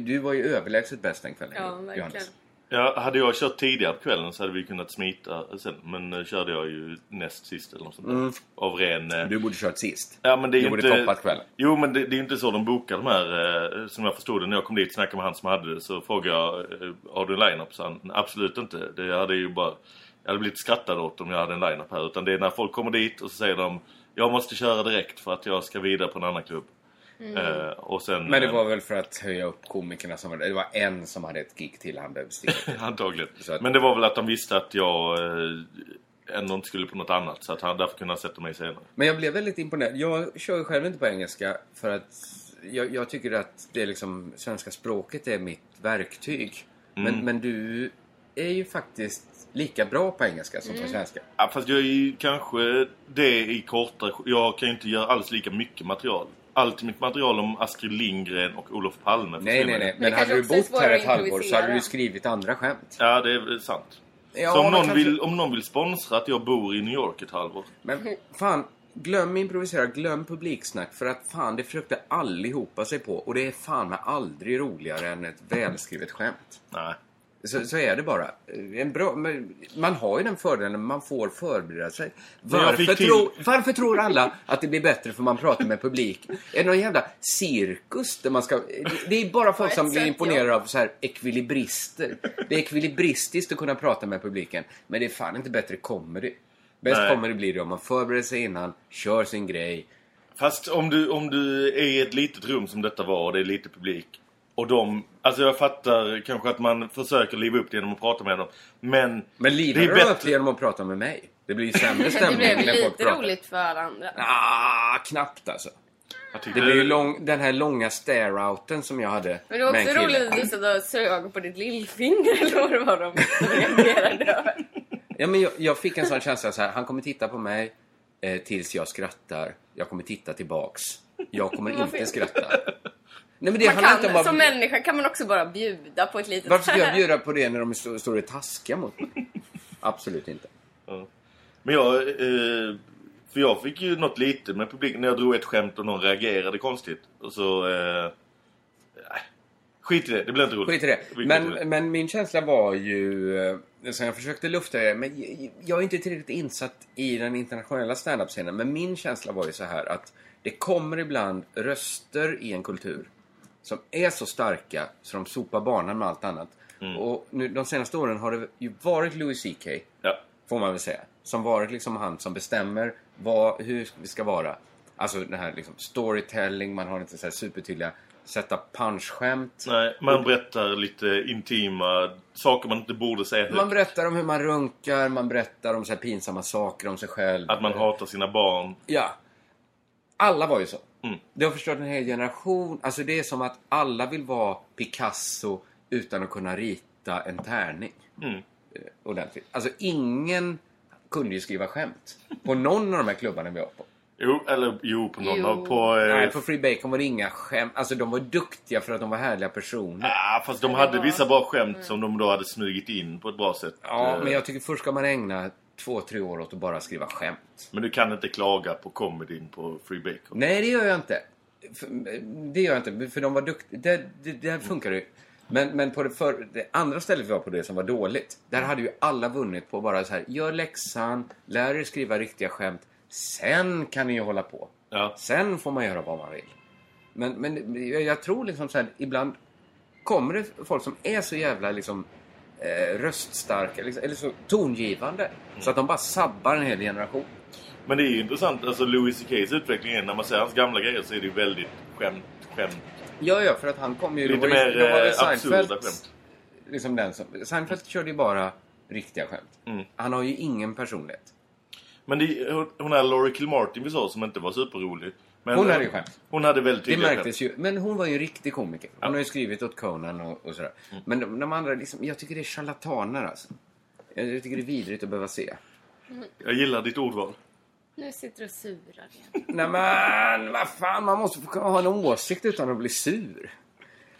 Du var ju överlägset bäst den kvällen, Ja, verkligen. Johannes. Ja, hade jag kört tidigare på kvällen så hade vi kunnat smita sen. Men eh, körde jag ju näst sist eller något sånt där. Mm. Av ren... eh, Du borde kört sist. Ja, men det är du borde inte... toppat kvällen. Jo, men det, det är inte så de bokar de här. Eh, som jag förstod det när jag kom dit och snackade med han som hade det. Så frågade jag, har du en line-up? Så han, absolut inte. Det hade ju bara... Jag hade blivit skrattad åt om jag hade en line-up här. Utan det är när folk kommer dit och så säger de jag måste köra direkt för att jag ska vidare på en annan klubb. Eh, och sen... Men det eh, var väl för att höja upp komikerna som var Det var en som hade ett gig till han behövde sticka. Antagligen. Att- Men det var väl att de visste att jag eh, ändå inte skulle på något annat. Så att han därför kunde han sätta mig senare. Men jag blev väldigt imponerad. Jag kör ju själv inte på engelska för att jag, jag tycker att det är liksom, svenska språket är mitt verktyg. Men, Mm. men du är ju faktiskt lika bra på engelska som på svenska. Ja, fast jag är ju kanske det i kortare... Jag kan ju inte göra alls lika mycket material. Allt mitt material om Astrid Lindgren och Olof Palme. Nej, nej, nej. Men hade du bott här ett halvår så hade du skrivit andra skämt. Ja, det är sant. Ja, så om någon, kanske- vill, om någon vill sponsra att jag bor i New York ett halvår. Men fan, glöm improvisera, glöm publiksnack. För att fan, det försökte allihopa sig på. Och det är fan med aldrig roligare än ett välskrivet skämt. Nej. Så, så är det bara. En bra, man har ju den fördelen, man får förbereda sig. Varför, till- tro, varför tror alla att det blir bättre för man pratar med publik? Är det någon jävla cirkus där man ska... det- är bara folk som blir imponerade av så här ekvilibrister. Det är ekvilibristiskt att kunna prata med publiken. Men det är fan inte bättre comedy. Bäst Nej. comedy blir det om man förbereder sig innan, kör sin grej Fast om du, om du är i ett litet rum som detta var och det är lite publik. Och de, alltså jag fattar kanske att man försöker liva upp det genom att prata med dem. Men, Men livar det är bättre. upp det genom att prata med mig? Det blir ju sämre Det stämning när folk lite pratar. roligt för alla andra. Ah, knappt alltså. Det blir ju lång, den här långa stare-outen som jag hade Men det var också roligt att du satt och sög på ditt lillfinger eller vad det var de reagerade över. Ja, men jag, jag fick en sån känsla så här. Han kommer titta på mig eh, tills jag skrattar. Jag kommer titta tillbaks. Jag kommer inte skratta. Nej, men det Man handlar inte kan, om Som bara... människa kan man också bara bjuda på ett litet... Varför ska jag bjuda på det när de står, står och taskiga mot mig? Absolut inte. Ja. Men jag, eh, för jag fick ju något lite med publiken när jag drog ett skämt och någon reagerade konstigt. Och så, eh, nej, skit i det, det blev inte roligt. Skit i det. Men, det. men min känsla var ju, eh, som jag försökte lufta det, men jag- jag är inte tillräckligt insatt i den internationella standup-scenen. Men min känsla var ju så här att det kommer ibland röster i en kultur som är så starka så de sopar banan med allt annat. Mm. Och nu, de senaste åren har det ju varit Louis CK, Ja. får man väl säga. Som varit liksom han som bestämmer vad, hur vi ska vara. Alltså den här liksom storytelling, man har inte så här supertydliga sätta punchskämt. Nej, man berättar lite intima saker man inte borde säga högt. Man berättar om hur man runkar, man berättar om så pinsamma saker om sig själv. Att man hatar sina barn. Ja. Alla var ju så. Mm. Det har förstört en hel generation. Alltså det är som att alla vill vara Picasso utan att kunna rita en tärning. Mm. Eh, Ordentligt. Alltså ingen kunde ju skriva skämt. På någon av de här klubbarna vi var på. Jo, eller jo, på någon Jo. av... På, eh, Nej, på Free Bacon var det inga skämt. Alltså de var duktiga för att de var härliga personer. ah, fast de hade vissa bra skämt som de då hade smugit in på ett bra sätt. Ja, Eh, men jag tycker först ska man ägna två, tre år åt att bara skriva skämt. men du kan inte klaga på comedyn på Free Bacon. Nej, det gör jag inte. Det gör jag inte, för de var duktiga. Det, det, det funkar ju. Men, men på det, för, det andra stället vi var på det som var dåligt. Där hade ju alla vunnit på bara så här. Gör läxan, lär er skriva riktiga skämt. Sen kan ni ju hålla på. Ja. Sen får man göra vad man vill. Men, men jag, jag tror liksom så här, ibland kommer det folk som är så jävla liksom eh, röststarka liksom, eller så tongivande. Så att de bara sabbar en hel generation. Men det är ju intressant, alltså Louis CK's utveckling är, när man ser hans gamla grejer så är det ju väldigt skämt, skämt. Ja, ja, för att han kom ju... Lite mer, eh, absurda skämt. Liksom den som, Seinfeld körde ju bara riktiga skämt. Mm. Han har ju ingen personlighet. Men det, hon- hon här Laurie Kilmartin vi sa som inte var superrolig. Men Hon hade ju skämt. Hon hade väldigt Det märktes ju. Men hon var ju en riktig komiker. Hon har ju skrivit åt Conan och, och sådär. Mm. Men de, de andra, liksom, jag tycker det är charlataner alltså. Jag, tycker det är vidrigt att behöva se. Jag gillar ditt ordval. Nu sitter du och surar igen. Nej men, vad fan, man måste få ha en åsikt utan att bli sur.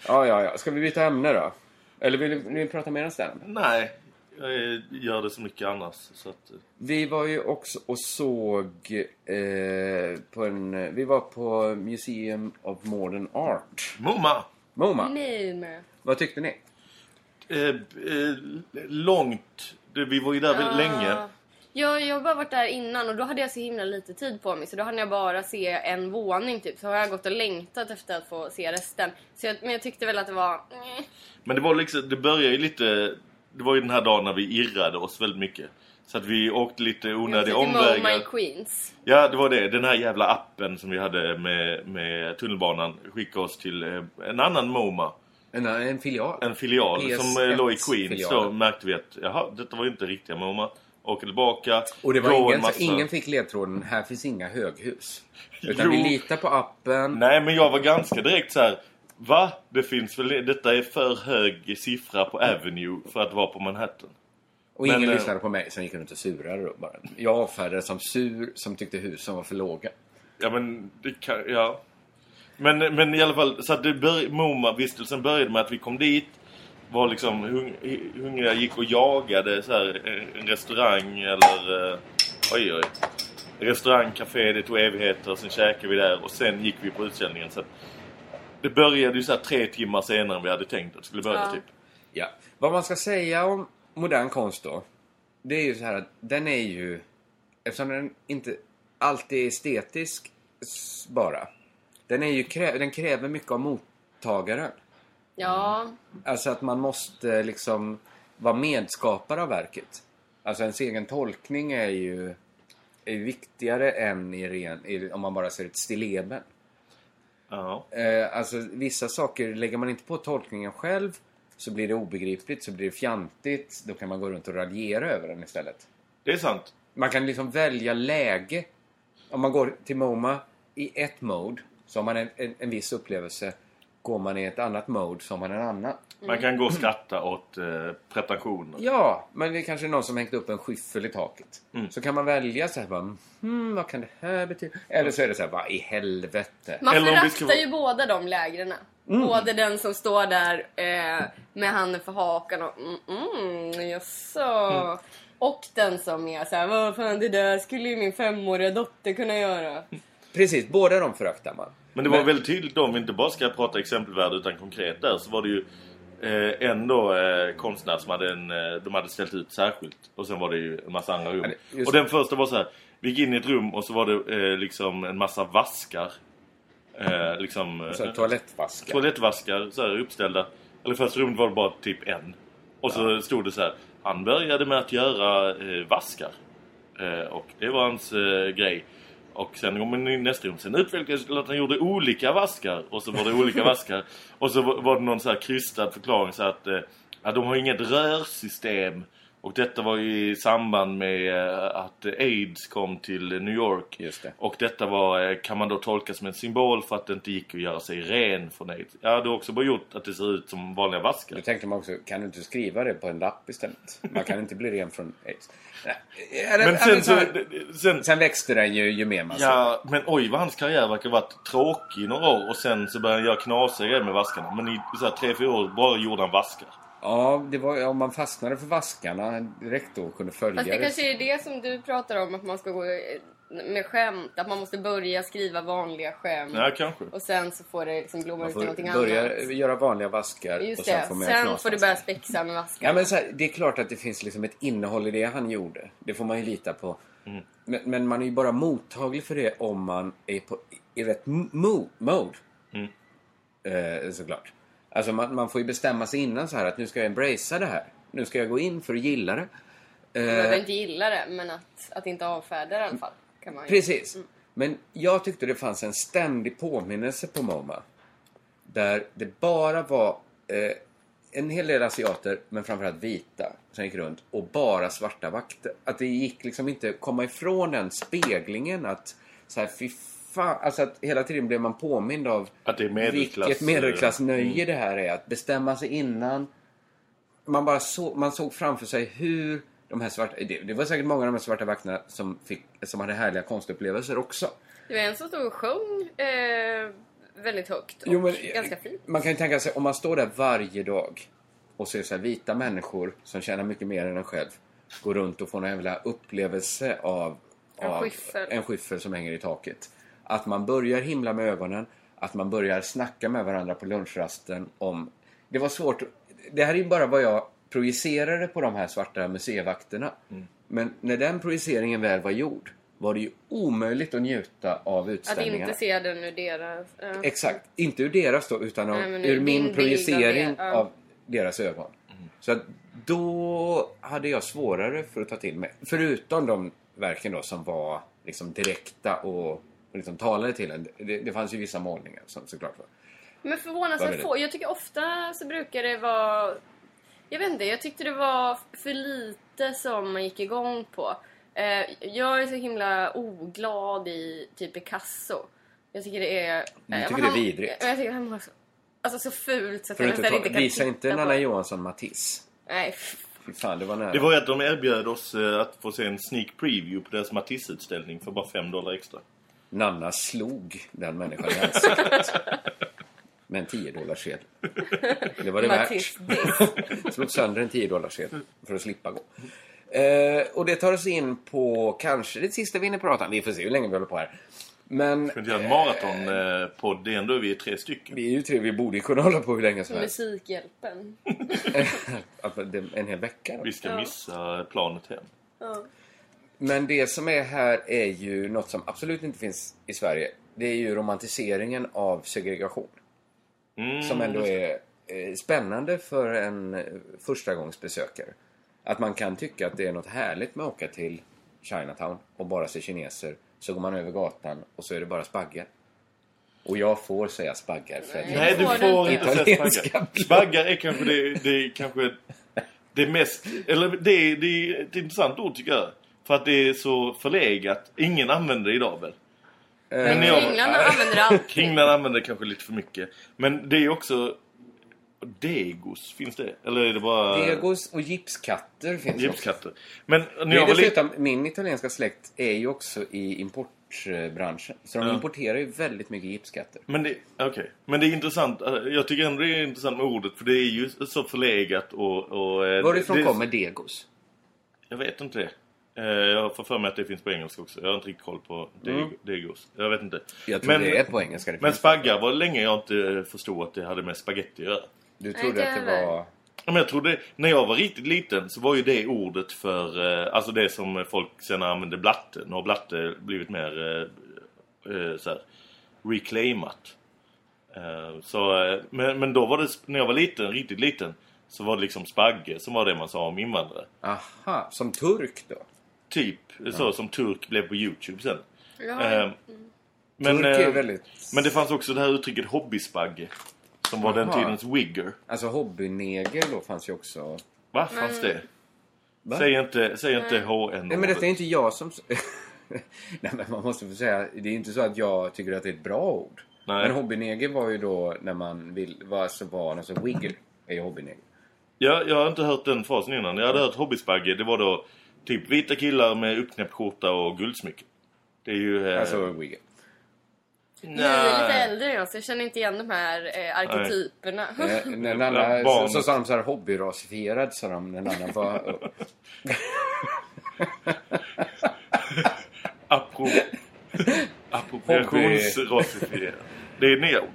Ja, ja, ja. Ska vi byta ämne då? Eller vill, vill ni prata mer om stand Nej, jag är- gör det så mycket annars. Så att, eh, Vi var ju också och såg eh, på en... Vi var på Museum of Modern Art. MoMA! MoMA. Men. Vad tyckte ni? Eh, eh, långt. Vi var ju där väldigt länge. Ja, jag har bara varit där innan och då hade jag så himla lite tid på mig så då hann jag bara se en våning typ. Så har jag gått och längtat efter att få se resten. Så jag, men jag tyckte väl att det var... eh. Men det var liksom, det började ju lite... Det var ju den här dagen när vi irrade oss väldigt mycket. Så att vi åkte lite onödiga omvägar. My Queens. Ja, det var det. Den här jävla appen som vi hade med, med tunnelbanan skickade oss till eh, en annan MoMA. En, en filial. En filial PS1 som eh, låg i Queens. filialen. Då märkte vi att jaha, detta var ju inte riktiga MoMA. Åker tillbaka. Och det var ingen, massa- ingen fick ledtråden, här finns inga höghus. Utan Jo. vi litar på appen. Nej, men jag var ganska direkt så här. Va? Det finns väl... Detta är för hög siffra på Avenue för att vara på Manhattan. Och ingen Men, eh, lyssnade på mig, som gick runt och surade då bara. Jag avfärdades som sur, som tyckte husen var för låga. Ja, men det kan... Ja. Men, men i alla fall, så att det bör, MoMA-vistelsen började med att vi kom dit. Var liksom hung, hungriga, gick och jagade så här, en- en restaurang eller... eh, oj, oj. Restaurang, café, det tog evigheter. Sen käkade vi där och sen gick vi på utställningen. Så att det började ju så här tre timmar senare än vi hade tänkt att det skulle börja Ja. typ. Ja. Vad man ska säga om modern konst då. Det är ju så här att den är ju... Eftersom den inte alltid är estetisk bara. Den, är ju krä, den kräver mycket av mottagaren. Ja. Alltså att man måste liksom vara medskapare av verket. Alltså ens egen tolkning är ju... är viktigare än i ren, i, om man bara ser ett stilleben. Ja. Eh, alltså vissa saker lägger man inte på tolkningen själv så blir det obegripligt, så blir det fjantigt. Då kan man gå runt och raljera över den istället. Det är sant. Man kan liksom välja läge. Om man går till MoMA i ett mode så har man en, en, en viss upplevelse. Går man i ett annat mode så har man en annan. Man kan gå och skratta åt eh, pretensioner. Ja, men det är kanske någon som hängt upp en skyffel i taket. Mm. Så kan man välja så här bara, hmm, vad kan det här betyda? Eller så är det så här, vad i helvete? Man Eller föraktar ska ju båda de lägren. Mm. Både den som står där eh, med handen för hakan och mm, mm, jaså. Mm. Och den som är såhär, vad fan det där skulle ju min femåriga dotter kunna göra. Precis, båda de föraktar man. Men det var väldigt tydligt om vi inte bara ska prata exempelvärde utan konkret där, så var det ju eh, ändå eh, konstnär som hade en, eh, de hade ställt ut särskilt. Och sen var det ju en massa andra rum. Ja, just Och den första var så här, vi gick in i ett rum och så var det eh, liksom en massa vaskar. Eh, liksom, eh, Så här, toalettvaskar. toalettvaskar så här, uppställda. Eller första rummet var det bara typ en. Och så stod det så här, han började med att göra eh, vaskar. Eh, och det var hans eh, grej. Och sen går man in i nästa rum. Sen utvecklades det att han gjorde olika vaskar. Och så var det olika vaskar. Och så var var det någon så här krystad förklaring så att eh, ja, de har inget rörsystem. Och detta var ju i samband med eh, att AIDS kom till New York. Det. Och detta var, eh, kan man då tolka som en symbol för att det inte gick att göra sig ren från AIDS. Ja, det har också bara gjort att det ser ut som vanliga vaskar. Då tänkte man också, kan du inte skriva det på en lapp istället? Man kan inte bli ren från aids. Eller- Men sen så... så- Sen, Sen växte den ju, ju mer man. Ja, men oj vad hans karriär verkar ha varit tråkig i några år och sen så började han göra knasiga grejer med vaskarna. Men i så här, tre, fyra år bara gjorde han vaskar. Ja, det var, om man fastnade för vaskarna direkt då och kunde följa Fast det kanske är det som du pratar om, att man ska gå med skämt. Att man måste börja skriva vanliga skämt. Ja, kanske. Och sen så får det liksom blomma ut i någonting börja annat. göra vanliga vaskar Just och sen det. får man Sen får du börja spexa med vaskar. Ja, men så här, det är klart att det finns liksom ett innehåll i det han gjorde. Det får man ju lita på. Mm. Men, men man är ju bara mottaglig för det om man är på, i rätt mo- mode. Mm. Eh, såklart. Alltså man, man får ju bestämma sig innan så här att nu ska jag embracea det här. Nu ska jag gå in för att gilla det. Man behöver Eh, inte gilla det, men att, att inte avfärda det i alla fall. Kan man. Precis. Men jag tyckte det fanns en ständig påminnelse på MoMA. Där det bara var eh, en hel del asiater, men framförallt vita, som gick runt. Och bara svarta vakter. Att det gick liksom inte komma ifrån den speglingen att så här, fy fan. Alltså att hela tiden blev man påmind av Att det är medelklass, vilket medelklassnöje mm. det här är. Att bestämma sig innan. Man bara så, man såg framför sig hur de här svarta... Det, det var säkert många av de här svarta vakterna som, fick, som hade härliga konstupplevelser också. Det var en som stod och sjöng eh, väldigt högt och Jo, men- ganska fint. Man kan ju tänka sig om man står där varje dag och ser så här vita människor som tjänar mycket mer än en själv gå runt och få en jävla upplevelse av, En av skyffel. en skyffel som hänger i taket. Att man börjar himla med ögonen, att man börjar snacka med varandra på lunchrasten om... Det var svårt. Det här är ju bara vad jag projicerade på de här svarta museivakterna. Mm. Men när den projiceringen väl var gjord var det ju omöjligt att njuta av Att utställningarna. inte se den ur deras... ja. Exakt. Inte ur deras då, utan av, Nej, ur min bild av projicering det, ja. av deras ögon. Så att då hade jag svårare för att ta till mig. Förutom de verken då som var liksom direkta och liksom talade till en. Det, det fanns ju vissa målningar som såklart var. Men förvånansvärt få. Jag tycker ofta så brukar det vara... Jag vet inte, jag tyckte det var för lite som man gick igång på. Eh, jag är så himla oglad i typ Picasso. Jag tycker det är... Du eh, tycker han- det är vidrigt? Jag tycker han var så, alltså så fult så att jag nästan inte inte kan visa inte Nanna. Johansson Matisse. Nej, fan, det var nära. Det var ju att de erbjöd oss eh, att få se en sneak preview på deras Matisse-utställning för bara 5 dollar extra. Nanna slog den människan i ansiktet. Med en 10 dollars sedel. Det var det värt. Slog sönder en 10 dollars sedel för att slippa gå. Eh, och det tar oss in på kanske det sista vi hinner prata om. Vi får se hur länge vi håller på här. Men Ska vi inte göra en maratonpodd? Det är ändå vi är tre stycken. vi är ju tre, vi borde ju kunna hålla på hur länge som helst. Musikhjälpen. Det- en hel vecka. Då. Vi ska Ja. missa planet hem. Ja. Men det som är här är ju något som absolut inte finns i Sverige. Det är ju romantiseringen av segregation. Mm, Som ändå är eh, spännande för en eh, förstagångsbesökare. Att man kan tycka att det är något härligt med att åka till Chinatown och bara ser kineser så går man över gatan och så är det bara spaggar. Och jag får säga spaggar för att Nej, du får inte säga spaggar. Spaggar är kanske det, det är kanske det mest... Eller det är, det är ett intressant ord tycker jag. För att det är så förlegat. Ingen använder det idag väl? Men när jag- England använder det alltid. England använder det kanske lite för mycket. Men det är också... Degos, finns det? Eller är det bara... Degos och gipskatter finns också. Gipskatter. Men när Det jag är var dessutom, min italienska släkt är ju också i importbranschen. Så de Ja. importerar ju väldigt mycket gipskatter. Men det, okej. Men det är intressant. Jag tycker ändå det är intressant med ordet. För det är ju så förlegat och... och eh, Varifrån det, kommer degos? Jag vet inte det. Eh, Jag får för mig att det finns på engelska också. Jag har inte riktigt koll på Mm. degos. Jag vet inte. Jag tror det är på engelska, det Men finns. spaggar var länge jag inte förstod att det hade med spaghetti att göra. Du Nej, trodde att det var- Ja, Men jag trodde, när jag var riktigt liten så var ju det ordet för, eh, alltså det som folk sen använde blatte. Nu har blatte blivit mer eh, så här, reclaimat. Så, men, men då var det, när jag var liten, riktigt liten, så var det liksom spagge som var det man sa om invandrare. Aha, som turk då? Typ, så som turk blev på Youtube sen. Ja. Eh, men, Turk är eh, väldigt- men det fanns också det här uttrycket hobbyspagge. Som var den Aha. tidens wigger. Alltså hobbyneger då fanns ju också... Va? Fanns det? Va? Säg inte, säg inte HN. Nej men detta är inte jag som... Nej men man måste få säga, det är inte så att jag tycker att det är ett bra ord. Nej. Men hobbyneger var ju då när man vill, var alltså var, alltså wigger är ju hobbyneger. Ja, jag har inte hört den frasen innan. Jag hade hört hobbyspagge. Det var då typ vita killar med uppknäppt skjorta och guldsmycken. Det är ju... Eh, Alltså wigger. Ni är lite äldre än jag så jag känner inte igen de här eh, arketyperna. När en annan, så, så sa de så här hobbyrasifierad sa de när en annan var... Apro... Appropriationsrasifiering. Det är nya för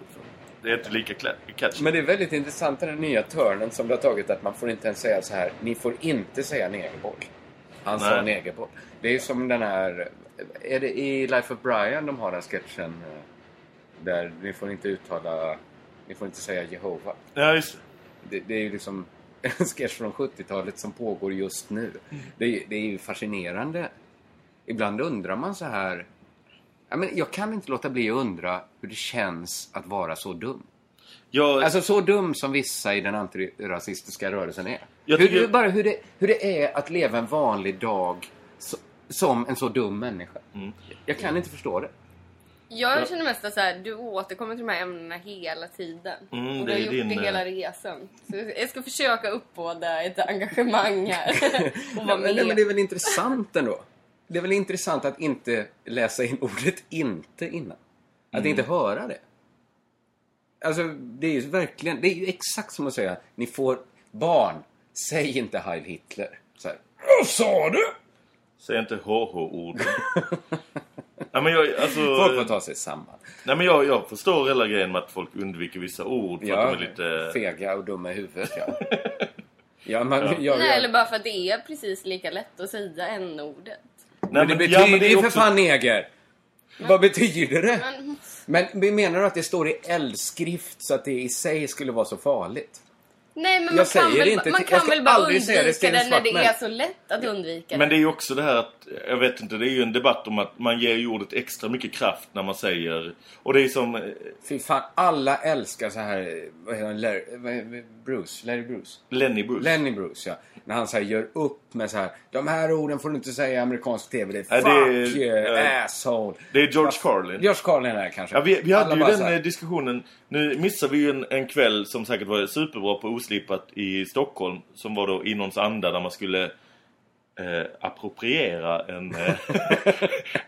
det. Är inte lika catchy. Men det är väldigt intressant den nya törnen som det har tagit att man får inte ens säga så här. Ni får inte säga negerboll. Han sa negerboll. Det är som den här... Är det i Life of Brian de har den sketchen? eh, Där ni får inte uttala... Ni får inte säga Jehova. Ja, just det. Det, är ju liksom en sketch från 70-talet som pågår just nu. Det, är- det är ju fascinerande. Ibland undrar man så här... Ja, men jag kan inte låta bli att undra hur det känns att vara så dum. Jag, Alltså så dum som vissa i den antirasistiska rörelsen är. Jag hur, tycker- hur, bara hur det, hur det är att leva en vanlig dag så, som en så dum människa. Mm. Jag kan inte förstå det. Jag känner mest att så här, du återkommer till de här ämnena hela tiden. Mm, och det du har är gjort din, det hela eh, resan. Så jag ska försöka uppbåda ett engagemang här. och vara Nej, men det är väl intressant ändå? Det är väl intressant att inte läsa in ordet inte innan. Att Mm. inte höra det. Alltså, det är ju verkligen... Det är ju exakt som att säga, ni får barn, säg inte Heil Hitler. Så här, Vad sa du? Säg inte HH-ord. ja, men jag, alltså, Folk får ta sig samman. Nej, men jag, jag förstår hela grejen med att folk undviker vissa ord. För Ja, att de är lite... fega och dumma i huvudet, ja. ja, man, Ja. Jag, Nej, eller bara för att det är precis lika lätt att säga n-ordet. det men- betyder ja, men det är ju för också- fan neger! Vad betyder det? Men, Men men menar du att det står i eldskrift så att det i sig skulle vara så farligt? Nej, men Jag man säger kan väl, inte man kan väl bara det, undvika Sten det när det är så lätt att undvika Men det. det är ju också det här att, jag vet inte, det är ju en debatt om att man ger ju ordet extra mycket kraft när man säger... Och det är som... eh, Fy fan, alla älskar så här... Vad heter han? Larry, Bruce? Larry Bruce? Lenny Bruce. Lenny Bruce, ja. När han så här, gör upp med så här... De här orden får du inte säga i amerikansk TV. Det är Nej, fuck det är, you, eh, asshole. Det är George Carlin. George Carlin är det kanske. Ja, vi, vi hade Alla ju den så här, eh, diskussionen. Nu missade vi ju en, en kväll som säkert var superbra på Oslipat i Stockholm. Som var då i någons anda där man skulle eh, appropriera en, eh,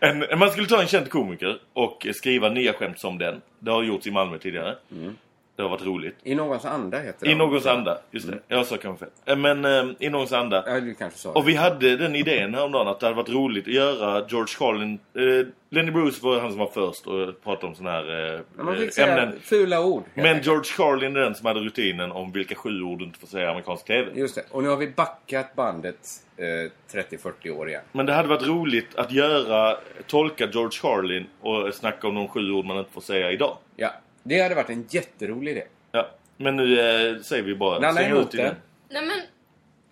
en... Man skulle ta en känd komiker och skriva nya skämt som den. Det har gjorts i Malmö tidigare. Mm. Det har varit roligt. I någons anda heter det. I någons anda, just det. Jag sa kanske fel. Eh, Men eh, i någons anda. Ja, du kanske sa Och vi hade den idén häromdagen att det hade varit roligt att göra George Carlin... Eh, Lenny Bruce var han som var först och pratade om sådana här eh, man fick eh, säga ämnen. fula ord. Men enkelt. George Carlin är den som hade rutinen om vilka sju ord du inte får säga i amerikansk TV. Just det. Och nu har vi backat bandet eh, 30-40 år igen. Men det hade varit roligt att göra, tolka George Carlin och snacka om de sju ord man inte får säga idag. Ja, det hade varit en jätterolig idé. Ja, men nu eh, säger vi bara... Släng emot det. den. Nej men,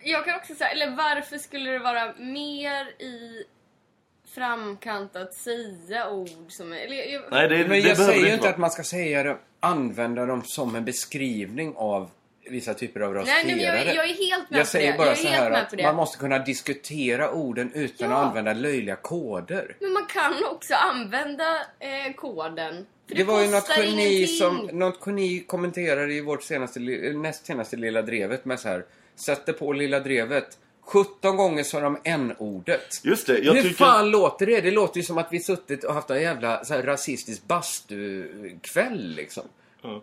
jag kan också säga, eller varför skulle det vara mer i framkant att säga ord som. Eller, jag, Nej, det, Men det jag säger det ju inte inte vara. att man ska säga det, använda dem som en beskrivning av vissa typer av Nej, rasifierare. nej, men jag, jag är helt med Jag på säger det. bara jag så här att det. man måste kunna diskutera orden utan Ja. att använda löjliga koder. Men man kan också använda eh, koden. För Det, var ju något geni som något geni kommenterade i vårt senaste, li- näst senaste Lilla Drevet med så här. Sätter på Lilla Drevet. 17 gånger sa de n-ordet. Just det, jag Hur tycker... fan låter det? Det låter ju som att vi suttit och haft en jävla så här, rasistisk bastukväll liksom. Ja.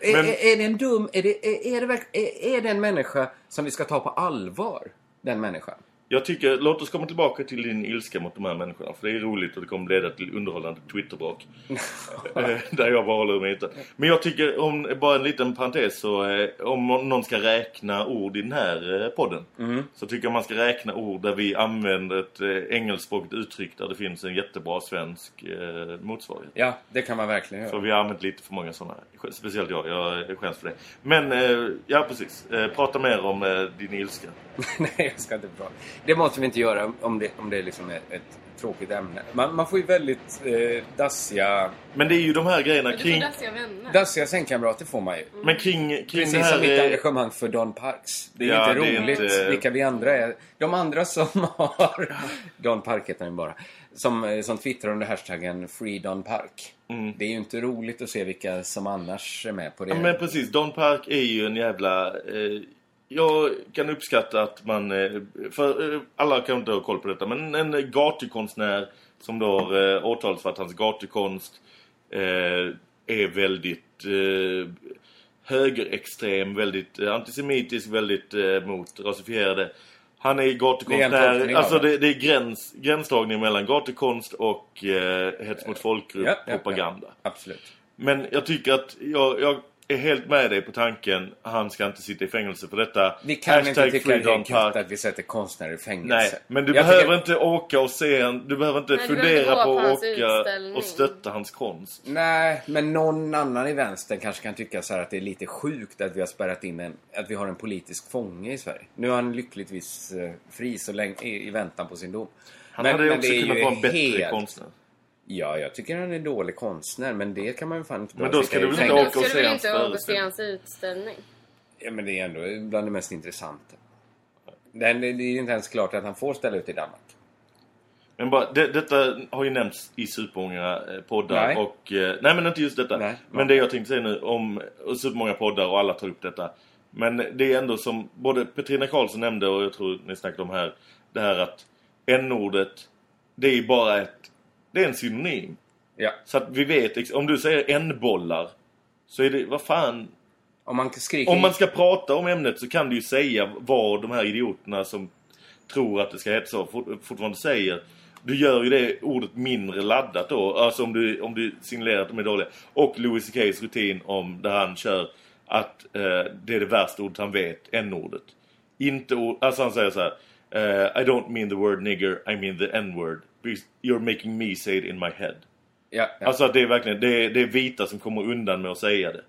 Är, Men- är, är det en dum... Är det, är, är, det, är, är det en människa som vi ska ta på allvar? Den människan. Jag tycker, låt oss komma tillbaka till din ilska mot de här människorna. För det är roligt och det kommer leda till underhållande Twitterbråk. Eh, Där jag bara håller mig ute. Men jag tycker, om, bara en liten parentes, så eh, om någon ska räkna ord i den här eh, podden. Mm. Så tycker jag man ska räkna ord där vi använder ett eh, engelskspråkigt uttryck där det finns en jättebra svensk eh, motsvarighet. Ja, det kan man verkligen göra. För vi har använt lite för många sådana. Speciellt jag, jag skäms för det. Men, ja precis. Prata mer om din ilska. Nej, jag ska inte prata. Det måste vi inte göra om det, om det liksom är ett tråkigt ämne. Man, man får ju väldigt eh, dassiga... Men det är ju de här grejerna Men kring... dassiga vänner. Dassiga sängkamrater får man ju. Men kring, kring Precis det här... som mitt eh, engagemang för Don Parks. Det är Ja, inte det är roligt inte- vilka vi andra är. De andra som har... Don Park heter han ju bara. Som, eh, som twittrar under hashtaggen Free Don Park. Det är ju inte roligt att se vilka som annars är med på det. Ja, men precis. Don Park är ju en jävla... Eh, jag kan uppskatta att man... Eh, för eh, alla kan inte ha koll på detta, men en gatukonstnär som då har eh, åtalats för att hans gatukonst eh, är väldigt eh, högerextrem, väldigt eh, antisemitisk, väldigt eh, mot rasifierade. Han är gatukonstnär. Alltså det. det, är gräns, gränsdragning mellan gatukonst och eh, hets mot folkgrupp Ja, ja, propaganda. ja. Absolut. Men jag tycker att jag, jag är helt med dig på tanken. Han ska inte sitta i fängelse för detta. Vi kan Hashtag inte tycka det Freedom är gött att vi sätter konstnärer i fängelse. Nej, men du Jag behöver tycker- inte åka och se en, Du behöver inte Nej, inte fundera på att åka och stötta hans konst. Nej, men någon annan i vänstern kanske kan tycka så här att det är lite sjukt att vi har spärrat in en, att vi har en politisk fånge i Sverige. Nu är han lyckligtvis eh, fri så länge, i, i väntan på sin dom. Han hade också det är kunnat vara en bättre helt- konstnär. Ja, jag tycker han är dålig konstnär, men det kan man ju fan inte Men då ska du väl inte åka och Ska se hans och se föreställning? hans utställning? Ja, men det är ändå bland det mest intressanta. Det, är inte ens klart att han får ställa ut i Danmark. Men bara, det, detta har ju nämnts i supermånga eh, poddar Nej. och... Eh, nej men inte just detta. Nej. Men det jag tänkte säga nu om och supermånga poddar och alla tar upp detta. Men det är ändå som både Petrina Karlsson nämnde och jag tror ni snackade om här. Det här att n-ordet, det är bara ett... Det är en synonym. Ja. Så att vi vet, om du säger n-bollar. Så är det, vad fan. Om man skriker... Om man ska prata om ämnet så kan du ju säga vad de här idioterna som tror att det ska heta så fort, fortfarande säger. Du gör ju det ordet mindre laddat då. Alltså om du, om du signalerar att de är dåliga. Och Louis CKs rutin om där han kör att eh, det är det värsta ordet han vet, n-ordet. Inte ord, alltså han säger så här. eh, I don't mean the word nigger, I mean the n-word. Because You're making me say it in my head. Ja, ja. Alltså att det är verkligen, det är, det är vita som kommer undan med att säga det.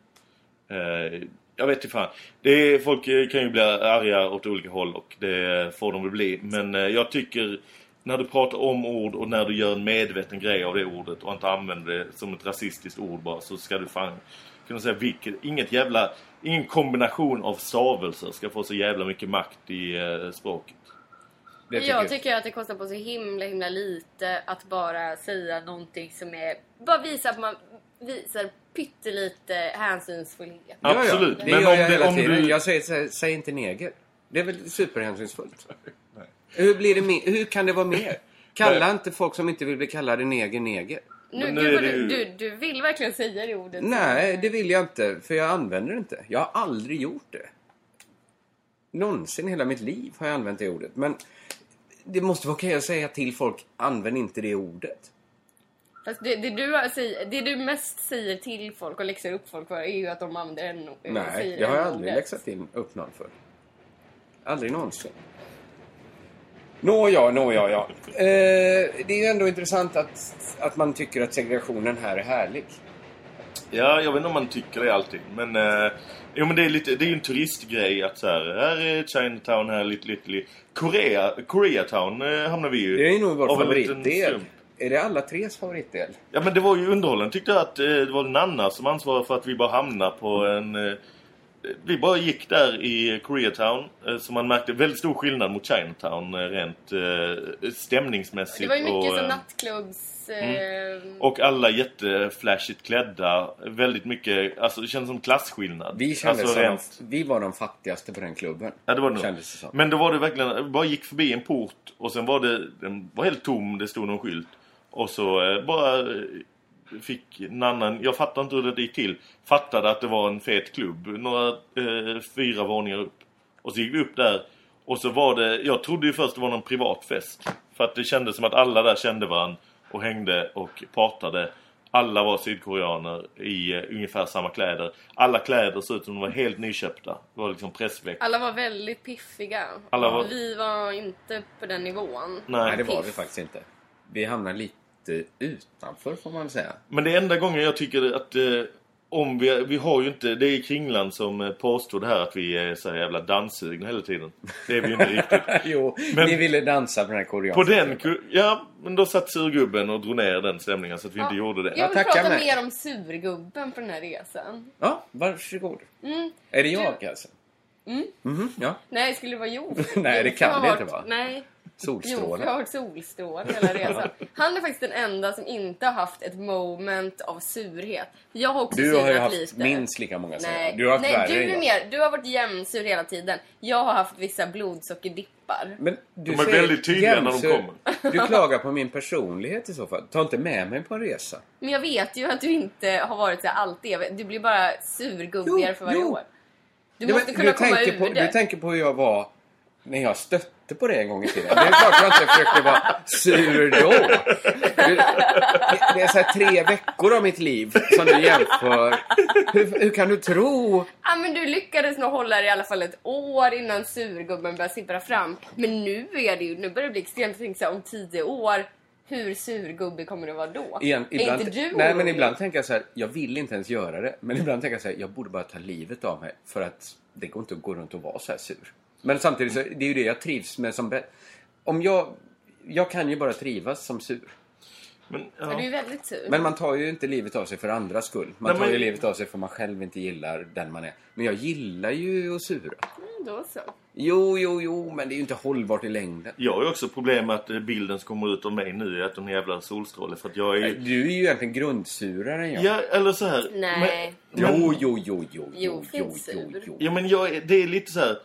Eh, jag vet inte fan. Det är, folk kan ju bli arga åt olika håll och det får de väl bli. Men eh, jag tycker när du pratar om ord och när du gör en medveten grej av det ordet och inte använder det som ett rasistiskt ord bara så ska du fan kunna säga vilket, inget jävla, ingen kombination av stavelser ska få så jävla mycket makt i eh, språket. Det tycker jag tycker att det kostar på så himla himla lite att bara säga någonting som är... Bara visa att man visar pyttelite hänsynsfullhet. Ja, ja. Absolut. Det Men om jag det- om du- Jag säger, säg, säg inte neger. Det är väl superhänsynsfullt? Hur, blir det mer? Hur kan det vara mer? Kalla inte folk som inte vill bli kallade neger neger. Nu, nu gud, du, du, du vill verkligen säga det ordet. Nej, det vill jag inte. För jag använder det inte. Jag har aldrig gjort det. Någonsin i hela mitt liv har jag använt det ordet. Men det måste vara okej att säga till folk, använd inte det ordet. Fast det, det, du, säger- det du mest säger till folk och läxar upp folk för är ju att de använder en Nej, jag har aldrig läxat in upp någon för. Aldrig någonsin. Nåja, nåja, ja. Eh, det är ju ändå intressant att, att man tycker att segregationen här är härlig. Ja, jag vet inte om man tycker det alltid. Men, eh, jo, men det är lite, det är ju en turistgrej att så här, här är Chinatown, här är Little Italy. Korea, Koreatown eh, hamnar vi ju Det är nog vår favoritdel. Är det alla tres favoritdel? Ja men det var ju underhållande. Tyckte jag att eh, det var Nanna som ansvarade för att vi bara hamnade på en... Eh, vi bara gick där i Koreatown. Eh, så man märkte väldigt stor skillnad mot Chinatown eh, rent eh, stämningsmässigt. Det var ju mycket och, så eh, nattklubbs... Eh, och alla jätteflashigt klädda. Väldigt mycket, alltså det kändes som klasskillnad. Vi kändes alltså, som rent, vi var de fattigaste på den klubben. Ja, det var det. Kändes det som. Men då var det verkligen, vi bara gick förbi en port och sen var det, den var helt tom, det stod någon skylt. Och så eh, bara eh, fick Nannan, jag fattar inte hur det gick till, fattade att det var en fet klubb, några eh, fyra våningar upp. Och så gick vi upp där och så var det, jag trodde ju först det var någon privat fest. För att det kändes som att alla där kände varandra och hängde och pratade. Alla var sydkoreaner i eh, ungefär samma kläder. Alla kläder såg ut som de var helt nyköpta. Det var liksom pressveck. alla var väldigt piffiga. Alla var- Vi var inte på den nivån. Nej, det var vi faktiskt inte. Vi hamnade lite utanför får man väl säga. Men det enda gången jag tycker att eh, om vi, vi har ju inte, det är Kringland som eh, påstod här att vi är så här jävla danssugna hela tiden. Det är vi ju inte riktigt. jo, Men- ni ville dansa på den här koreanska På den, ja men då satt surgubben och drog ner den stämningen så att vi inte gjorde det. Jag vill tackar prata mig. mer om surgubben på den här resan. Ja, varsågod. Mm. Är det jag alltså? Mm. Mhm, ja. Nej, skulle det vara Jof? Nej, det kan det inte vara. Nej. Solstråle. Jo, jag har solstråle hela resan. Han är faktiskt den enda som inte har haft ett moment av surhet. Jag har också Du har ju haft lite. minst lika många. Nej, Du har haft Nej du är mer. Du har varit jämnsur hela tiden. Jag har haft vissa blodsockerdippar. Men du De är väldigt tydliga när de jämnsur. kommer. Du klagar på min personlighet i så fall. Ta inte med mig på en resa. Men jag vet ju att du inte har varit så här alltid. Du blir bara surgubbigare för varje jo. år. Du Ja, måste men kunna du komma tänker ur på, det. Du tänker på hur jag var när jag stötte på det en gång i tiden. Det är klart jag inte försökte vara sur då. Du, det är så tre veckor av mitt liv som du jämför. Hur, hur kan du tro? Ja men du lyckades nog hålla det i alla fall ett år innan surgubben började sippra fram. Men nu är det ju, nu börjar det bli extremt. Här, om tio år, hur surgubbig kommer det vara då? Igen, ibland, är inte du nej men ibland tänker jag så här, jag vill inte ens göra det. Men ibland tänker jag så här, jag borde bara ta livet av mig. För att det går inte att gå runt och vara så här sur. Men samtidigt så, det är ju det jag trivs med som Om jag, jag kan ju bara trivas som sur. Men, Ja, du är väldigt sur. Men man tar ju inte livet av sig för andras skull. Man Nej, tar men- ju livet av sig för man själv inte gillar den man är. Men jag gillar ju att sura. Mm, Då så. Jo, jo, jo, men det är ju inte hållbart i längden. Jag har ju också problem med att eh, bilden som kommer ut av mig nu är att de är jävla solstråle. För att jag är ju... Du är ju egentligen grundsurare än jag. Ja, eller så här. Nej. Men, Jo, jo, jo, jo, Jo, finns sur. Ja men jag, är- det är lite så här.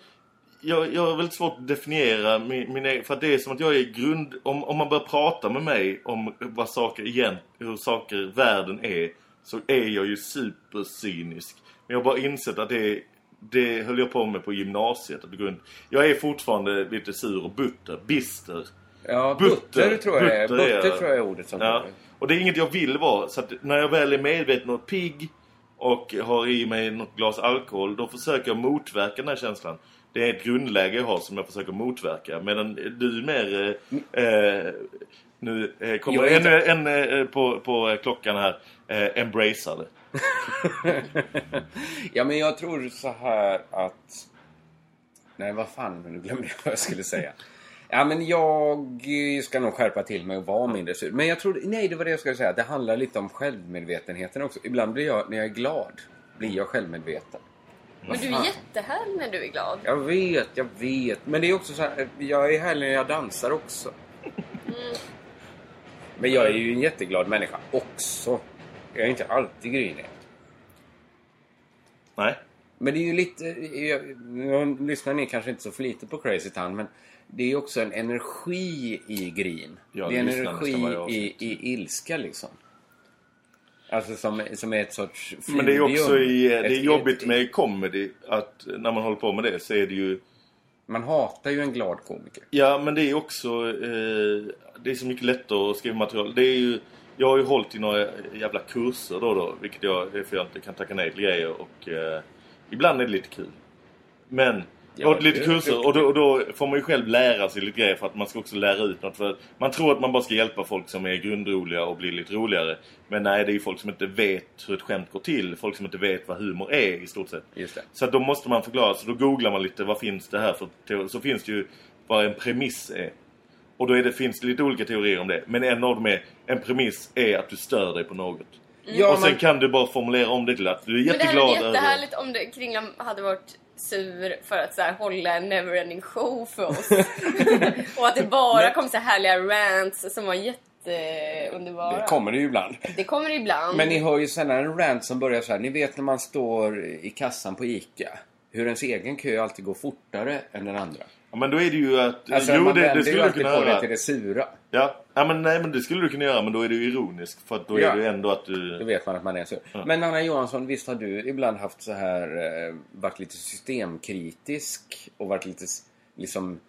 Jag, jag har väldigt svårt att definiera min, min egen, för det är som att jag är grund... Om, om man börjar prata med mig om vad saker igen, hur saker, världen är, så är jag ju supercynisk. Men jag har bara insett att det, det höll jag på med på gymnasiet. Att grund, jag är fortfarande lite sur och butter, bister. Ja, butter, tror jag är. Butter tror jag är ordet som ja. Och det är inget jag vill vara. Så att när jag väl är medveten och pigg och har i mig något glas alkohol, då försöker jag motverka den här känslan. Det är ett grundläge jag har som jag försöker motverka. Medan du är mer... Eh, eh, nu eh, kommer inte- en, en eh, på, på klockan här. Eh, embracear det. Ja, men jag tror så här att... Nej, vad fan, nu glömde jag vad jag skulle säga. Ja, men jag ska nog skärpa till mig och vara mindre sur. Men jag tror... Nej, det var det jag skulle säga. Det handlar lite om självmedvetenheten också. Ibland blir jag, när jag är glad, blir jag självmedveten. Men du är jättehärlig när du är glad. Jag vet, jag vet. Men det är också så här, jag är härlig när jag dansar också. Men jag är ju en jätteglad människa också. Jag är inte alltid grinig. Nej. Men det är ju lite... Jag, nu lyssnar ni kanske inte så flitigt på Crazy Town, men det är ju också en energi i grin. Ja, det är en energi i, i ilska liksom. Alltså som, som är ett sorts Men det är också i, det är jobbigt med comedy att när man håller på med det så är det ju... Man hatar ju en glad komiker. Ja, men det är också... Eh, det är så mycket lättare att skriva material. Det är ju... Jag har ju hållit i några jävla kurser då då, vilket jag, för jag inte kan tacka nej till grejer och eh, ibland är det lite kul. Men Ja, och lite kurser. Och då, och då får man ju själv lära sig lite grejer för att man ska också lära ut något. För man tror att man bara ska hjälpa folk som är grundroliga och bli lite roligare. Men nej, det är ju folk som inte vet hur ett skämt går till. Folk som inte vet vad humor är i stort sett. Just det. Så att då måste man förklara. Så då googlar man lite, vad finns det här för? Så finns det ju vad en premiss är. Och då är det, finns det lite olika teorier om det. Men en av dem är, en premiss är att du stör dig på något. Ja, och sen kan du bara formulera om det till att du är Men det jätteglad hade varit över... jättehärligt om det, Kringlan hade varit sur för att så här, hålla en neverending show för oss. och att det bara kom så här härliga rants som var jätteunderbara. Det kommer det ju ibland. Det kommer ibland. Men ni hör ju sällan en rant som börjar så här. Ni vet när man står i kassan på ICA. Hur ens egen kö alltid går fortare än den andra. Ja, men då är det ju att... Alltså, jo, man det, vänder det ju skulle du alltid kunna på det göra. till det sura. Ja. ja, men nej, men det skulle du kunna göra. Men då är du ironisk. För att då Ja. är det ju ändå att du... Då vet man att man är sur. Ja. Men Anna Johansson, visst har du ibland haft så här... Eh, varit lite systemkritisk och varit lite liksom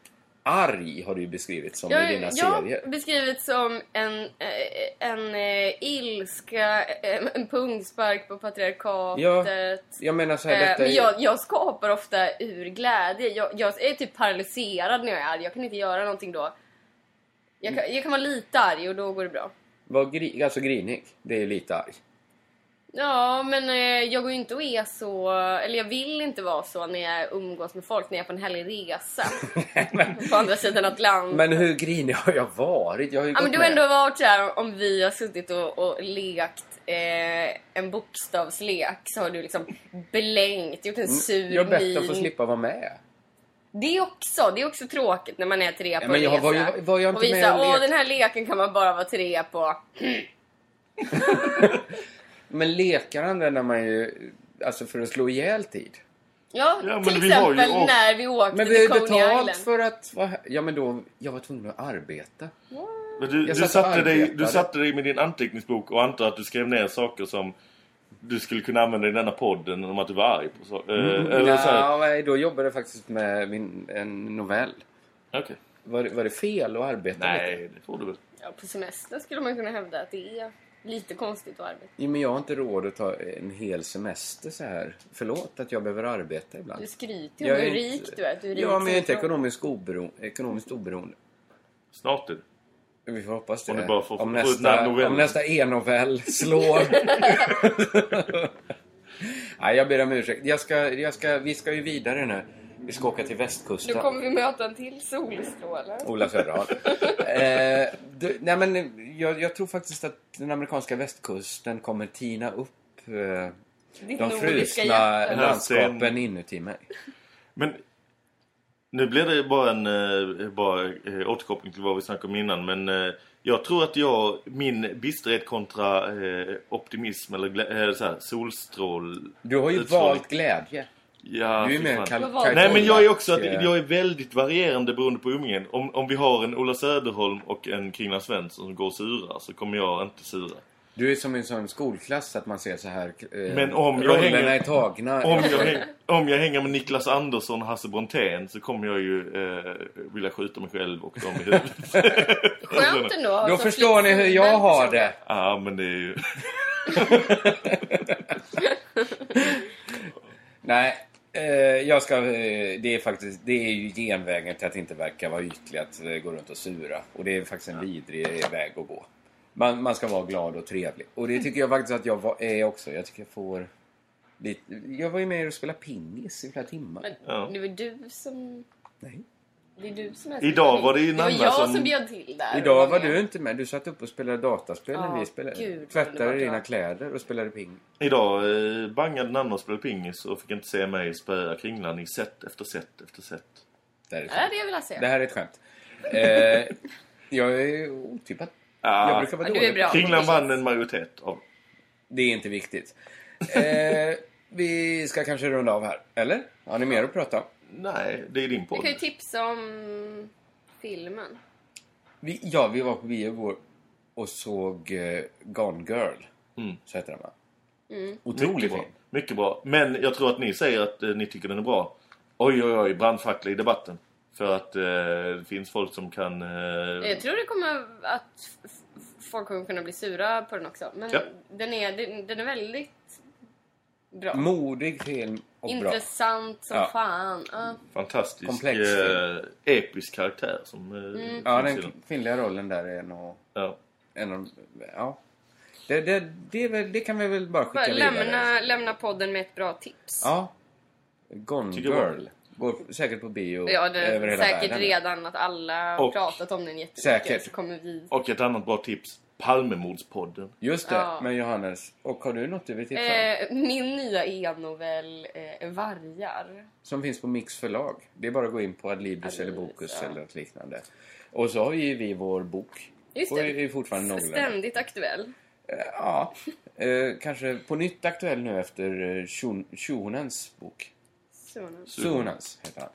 arg har du ju beskrivit som i dina jag serier. har beskrivit som en, eh, en eh, ilska, eh, en pungspark på patriarkatet. Ja, jag menar så här, detta Men jag, jag skapar ofta ur glädje. Jag, jag är typ paralyserad när jag är arg. Jag kan inte göra någonting då. Jag kan, jag kan vara lite arg och då går det bra. Var gri, alltså grinig. Det är lite arg. Ja, men eh, jag går ju inte och är så... Eller jag vill inte vara så när jag umgås med folk när jag är på en härlig resa. på andra sidan Atlanten. Men hur grinig har jag varit? Jag har ju Ja, men du har med. ändå varit så här om vi har suttit och, och lekt eh, en bokstavslek så har du liksom blänkt, gjort en sur Mm, Jag har bett att få min. slippa vara med. Det är också, det är också tråkigt när man är tre på men en jag resa. var var jag inte och vi med sa, åh den här leken kan man bara vara tre på. Men lekar använder man ju alltså för att slå ihjäl tid. Ja, Ja, men till vi har ju exempel när vi åkte Men vi har till ju Coney betalt Island. för att vara här. Ja men då, jag var tvungen att arbeta. Men du, du, satt satte dig, du satte dig med din anteckningsbok och antar att du skrev ner saker som du skulle kunna använda i denna podden om att du var arg på så, eh, Mm. så här. Ja, nej, då jobbade jag faktiskt med min, en novell. Okej. Var, det- var det fel att arbeta Nej, lite? det får du väl. Ja, på semester skulle man kunna hävda att det är lite konstigt att arbeta. Jo, men jag har inte råd att ta en hel semester så här. Förlåt att jag behöver arbeta ibland. Du skryter ju om hur är rik inte- du är. att Du är Ja, men jag är inte ekonomiskt oberoende. Ekonomiskt oberoende. Snart det. Vi får hoppas det. Om du bara får- om, nästa, om nästa e-novell slår. Nej, jag ber om ursäkt. Jag ska, jag ska, vi ska ju vidare nu. Vi ska åka till västkusten. Nu kommer vi möta en till solstråle. Ola Söderdahl. eh, du, nej men jag, jag tror faktiskt att den amerikanska västkusten kommer tina upp eh, de frusna hjärta. landskapen Sen- inuti mig. Men nu blir det bara en eh, bara, eh, återkoppling till vad vi snackade om innan. Men eh, jag tror att jag, min bisterhet kontra optimism eller eh, så här, solstrål... Du har ju utstrålning. valt glädje. Ja, Du är mer fan. kal- Du har valt Nej men jag är också att jag är väldigt varierande beroende på umgängen. Om, om vi har en Ola Söderholm och en Kringlan Svensson som går och surar så kommer jag inte sura. Du är som en sån skolklass att man ser så här eh, Men om jag hänger- är tagna. Om jag, häng, om jag hänger med Niklas Andersson och Hasse Brontén så kommer jag ju eh, vilja skjuta mig själv och dem i huvudet. Skönt ändå. Då Så förstår ni hur jag har det. Ja, men det är ju... Nej, jag ska... Eh, det är faktiskt... Det är ju genvägen till att inte verka vara ytlig att eh, gå runt och sura. Och det är faktiskt en vidrig väg att gå. Man, man ska vara glad och trevlig. Och det tycker jag faktiskt att jag var, är också. Jag tycker jag får... Lite, jag var ju med och spelade pingis i flera timmar. Men Ja. det var du som... Nej. Det är du som är Idag var det ju Det var Nanna jag som- som bjöd till där. Idag var du inte med. Du satt upp och spelade dataspel när Ja, vi spelade. gud, Tvättade dina kläder och spelade ping. Idag eh, bangade Nanna och spelade pingis och fick inte se mig spöa Kringlan i set efter set efter set. Det här är, Det är det jag vill se. det här är ett skämt. Eh, jag är otippat. Ja. Jag brukar vara Ja, är dålig. bra. Kringlan vann en majoritet av... Det är inte viktigt. Eh, vi ska kanske runda av här. Eller? Har ni mer att prata om? Nej, det är din Vi podd. kan ju tipsa om filmen. Vi, ja, vi var på bio igår och såg eh, Gone Girl. Mm. Så heter den va? Mm. Otrolig Mycket bra. film. Mycket bra. Men jag tror att ni säger att eh, ni tycker den är bra. Oj, oj, oj, brandfackla i debatten. För att eh, det finns folk som kan... Eh, Jag tror det kommer att folk kommer kunna bli sura på den också. Men Ja. den, är, den, den är väldigt bra. Modig film och bra. Intressant som Ja. fan. Ja. Fantastisk, Komplex eh, episk karaktär som eh, Mm. Ja, den kvinnliga rollen där är nog... Ja. En av, ja. Det, det, det, det kan vi väl bara skicka Bara vidare. lämna, lämna podden med ett bra tips. Ja. Gone Girl. Går säkert på bio Ja, det över hela säkert världen. redan att alla har pratat om den jättemycket. Säkert. Så kommer vi... Och ett annat bra tips. Palmemordspodden. Just det, Ja. men Johannes. Och har du något du vill tipsa om? Eh, min nya e-novell eh, Vargar. Som finns på Mix förlag. Det är bara att gå in på Adlibris eller Bokus eller något liknande. Och så har vi vi vår bok. Just Och det. är fortfarande någorlunda. Ständigt aktuell. Ja, eh, kanske på nytt aktuell nu efter eh, Shun- Shunens bok. Sunens heter han.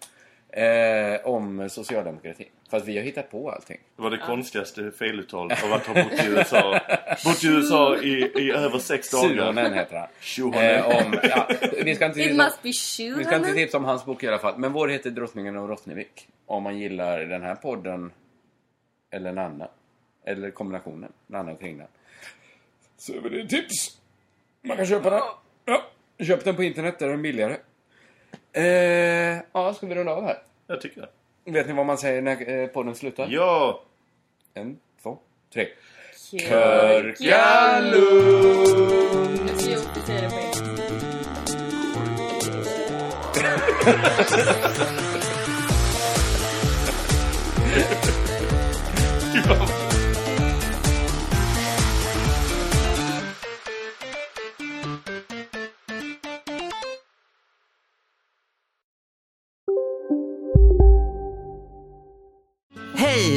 Eh, om socialdemokratin. Fast vi har hittat på allting. Det var det konstigaste feluttalet av att ha bott i USA. bott i USA i, i över sex dagar. Suhonen heter han. Shuhonen. Eh, om, ja, vi, ska inte It tipsa, must be vi ska inte tipsa om hans bok i alla fall. Men vår heter Drottningen av Rottnevik. Om man gillar den här podden. Eller Nanna. Eller kombinationen. Nanna och Kringlan. Så är det tips. Man kan köpa den. Ja, köp den på internet. Där är den billigare. Eh, ja, ska vi runda av här? Jag tycker det. Vet ni vad man säger när eh, podden slutar? Ja! En, två, tre. Körkalund! Det på engelska.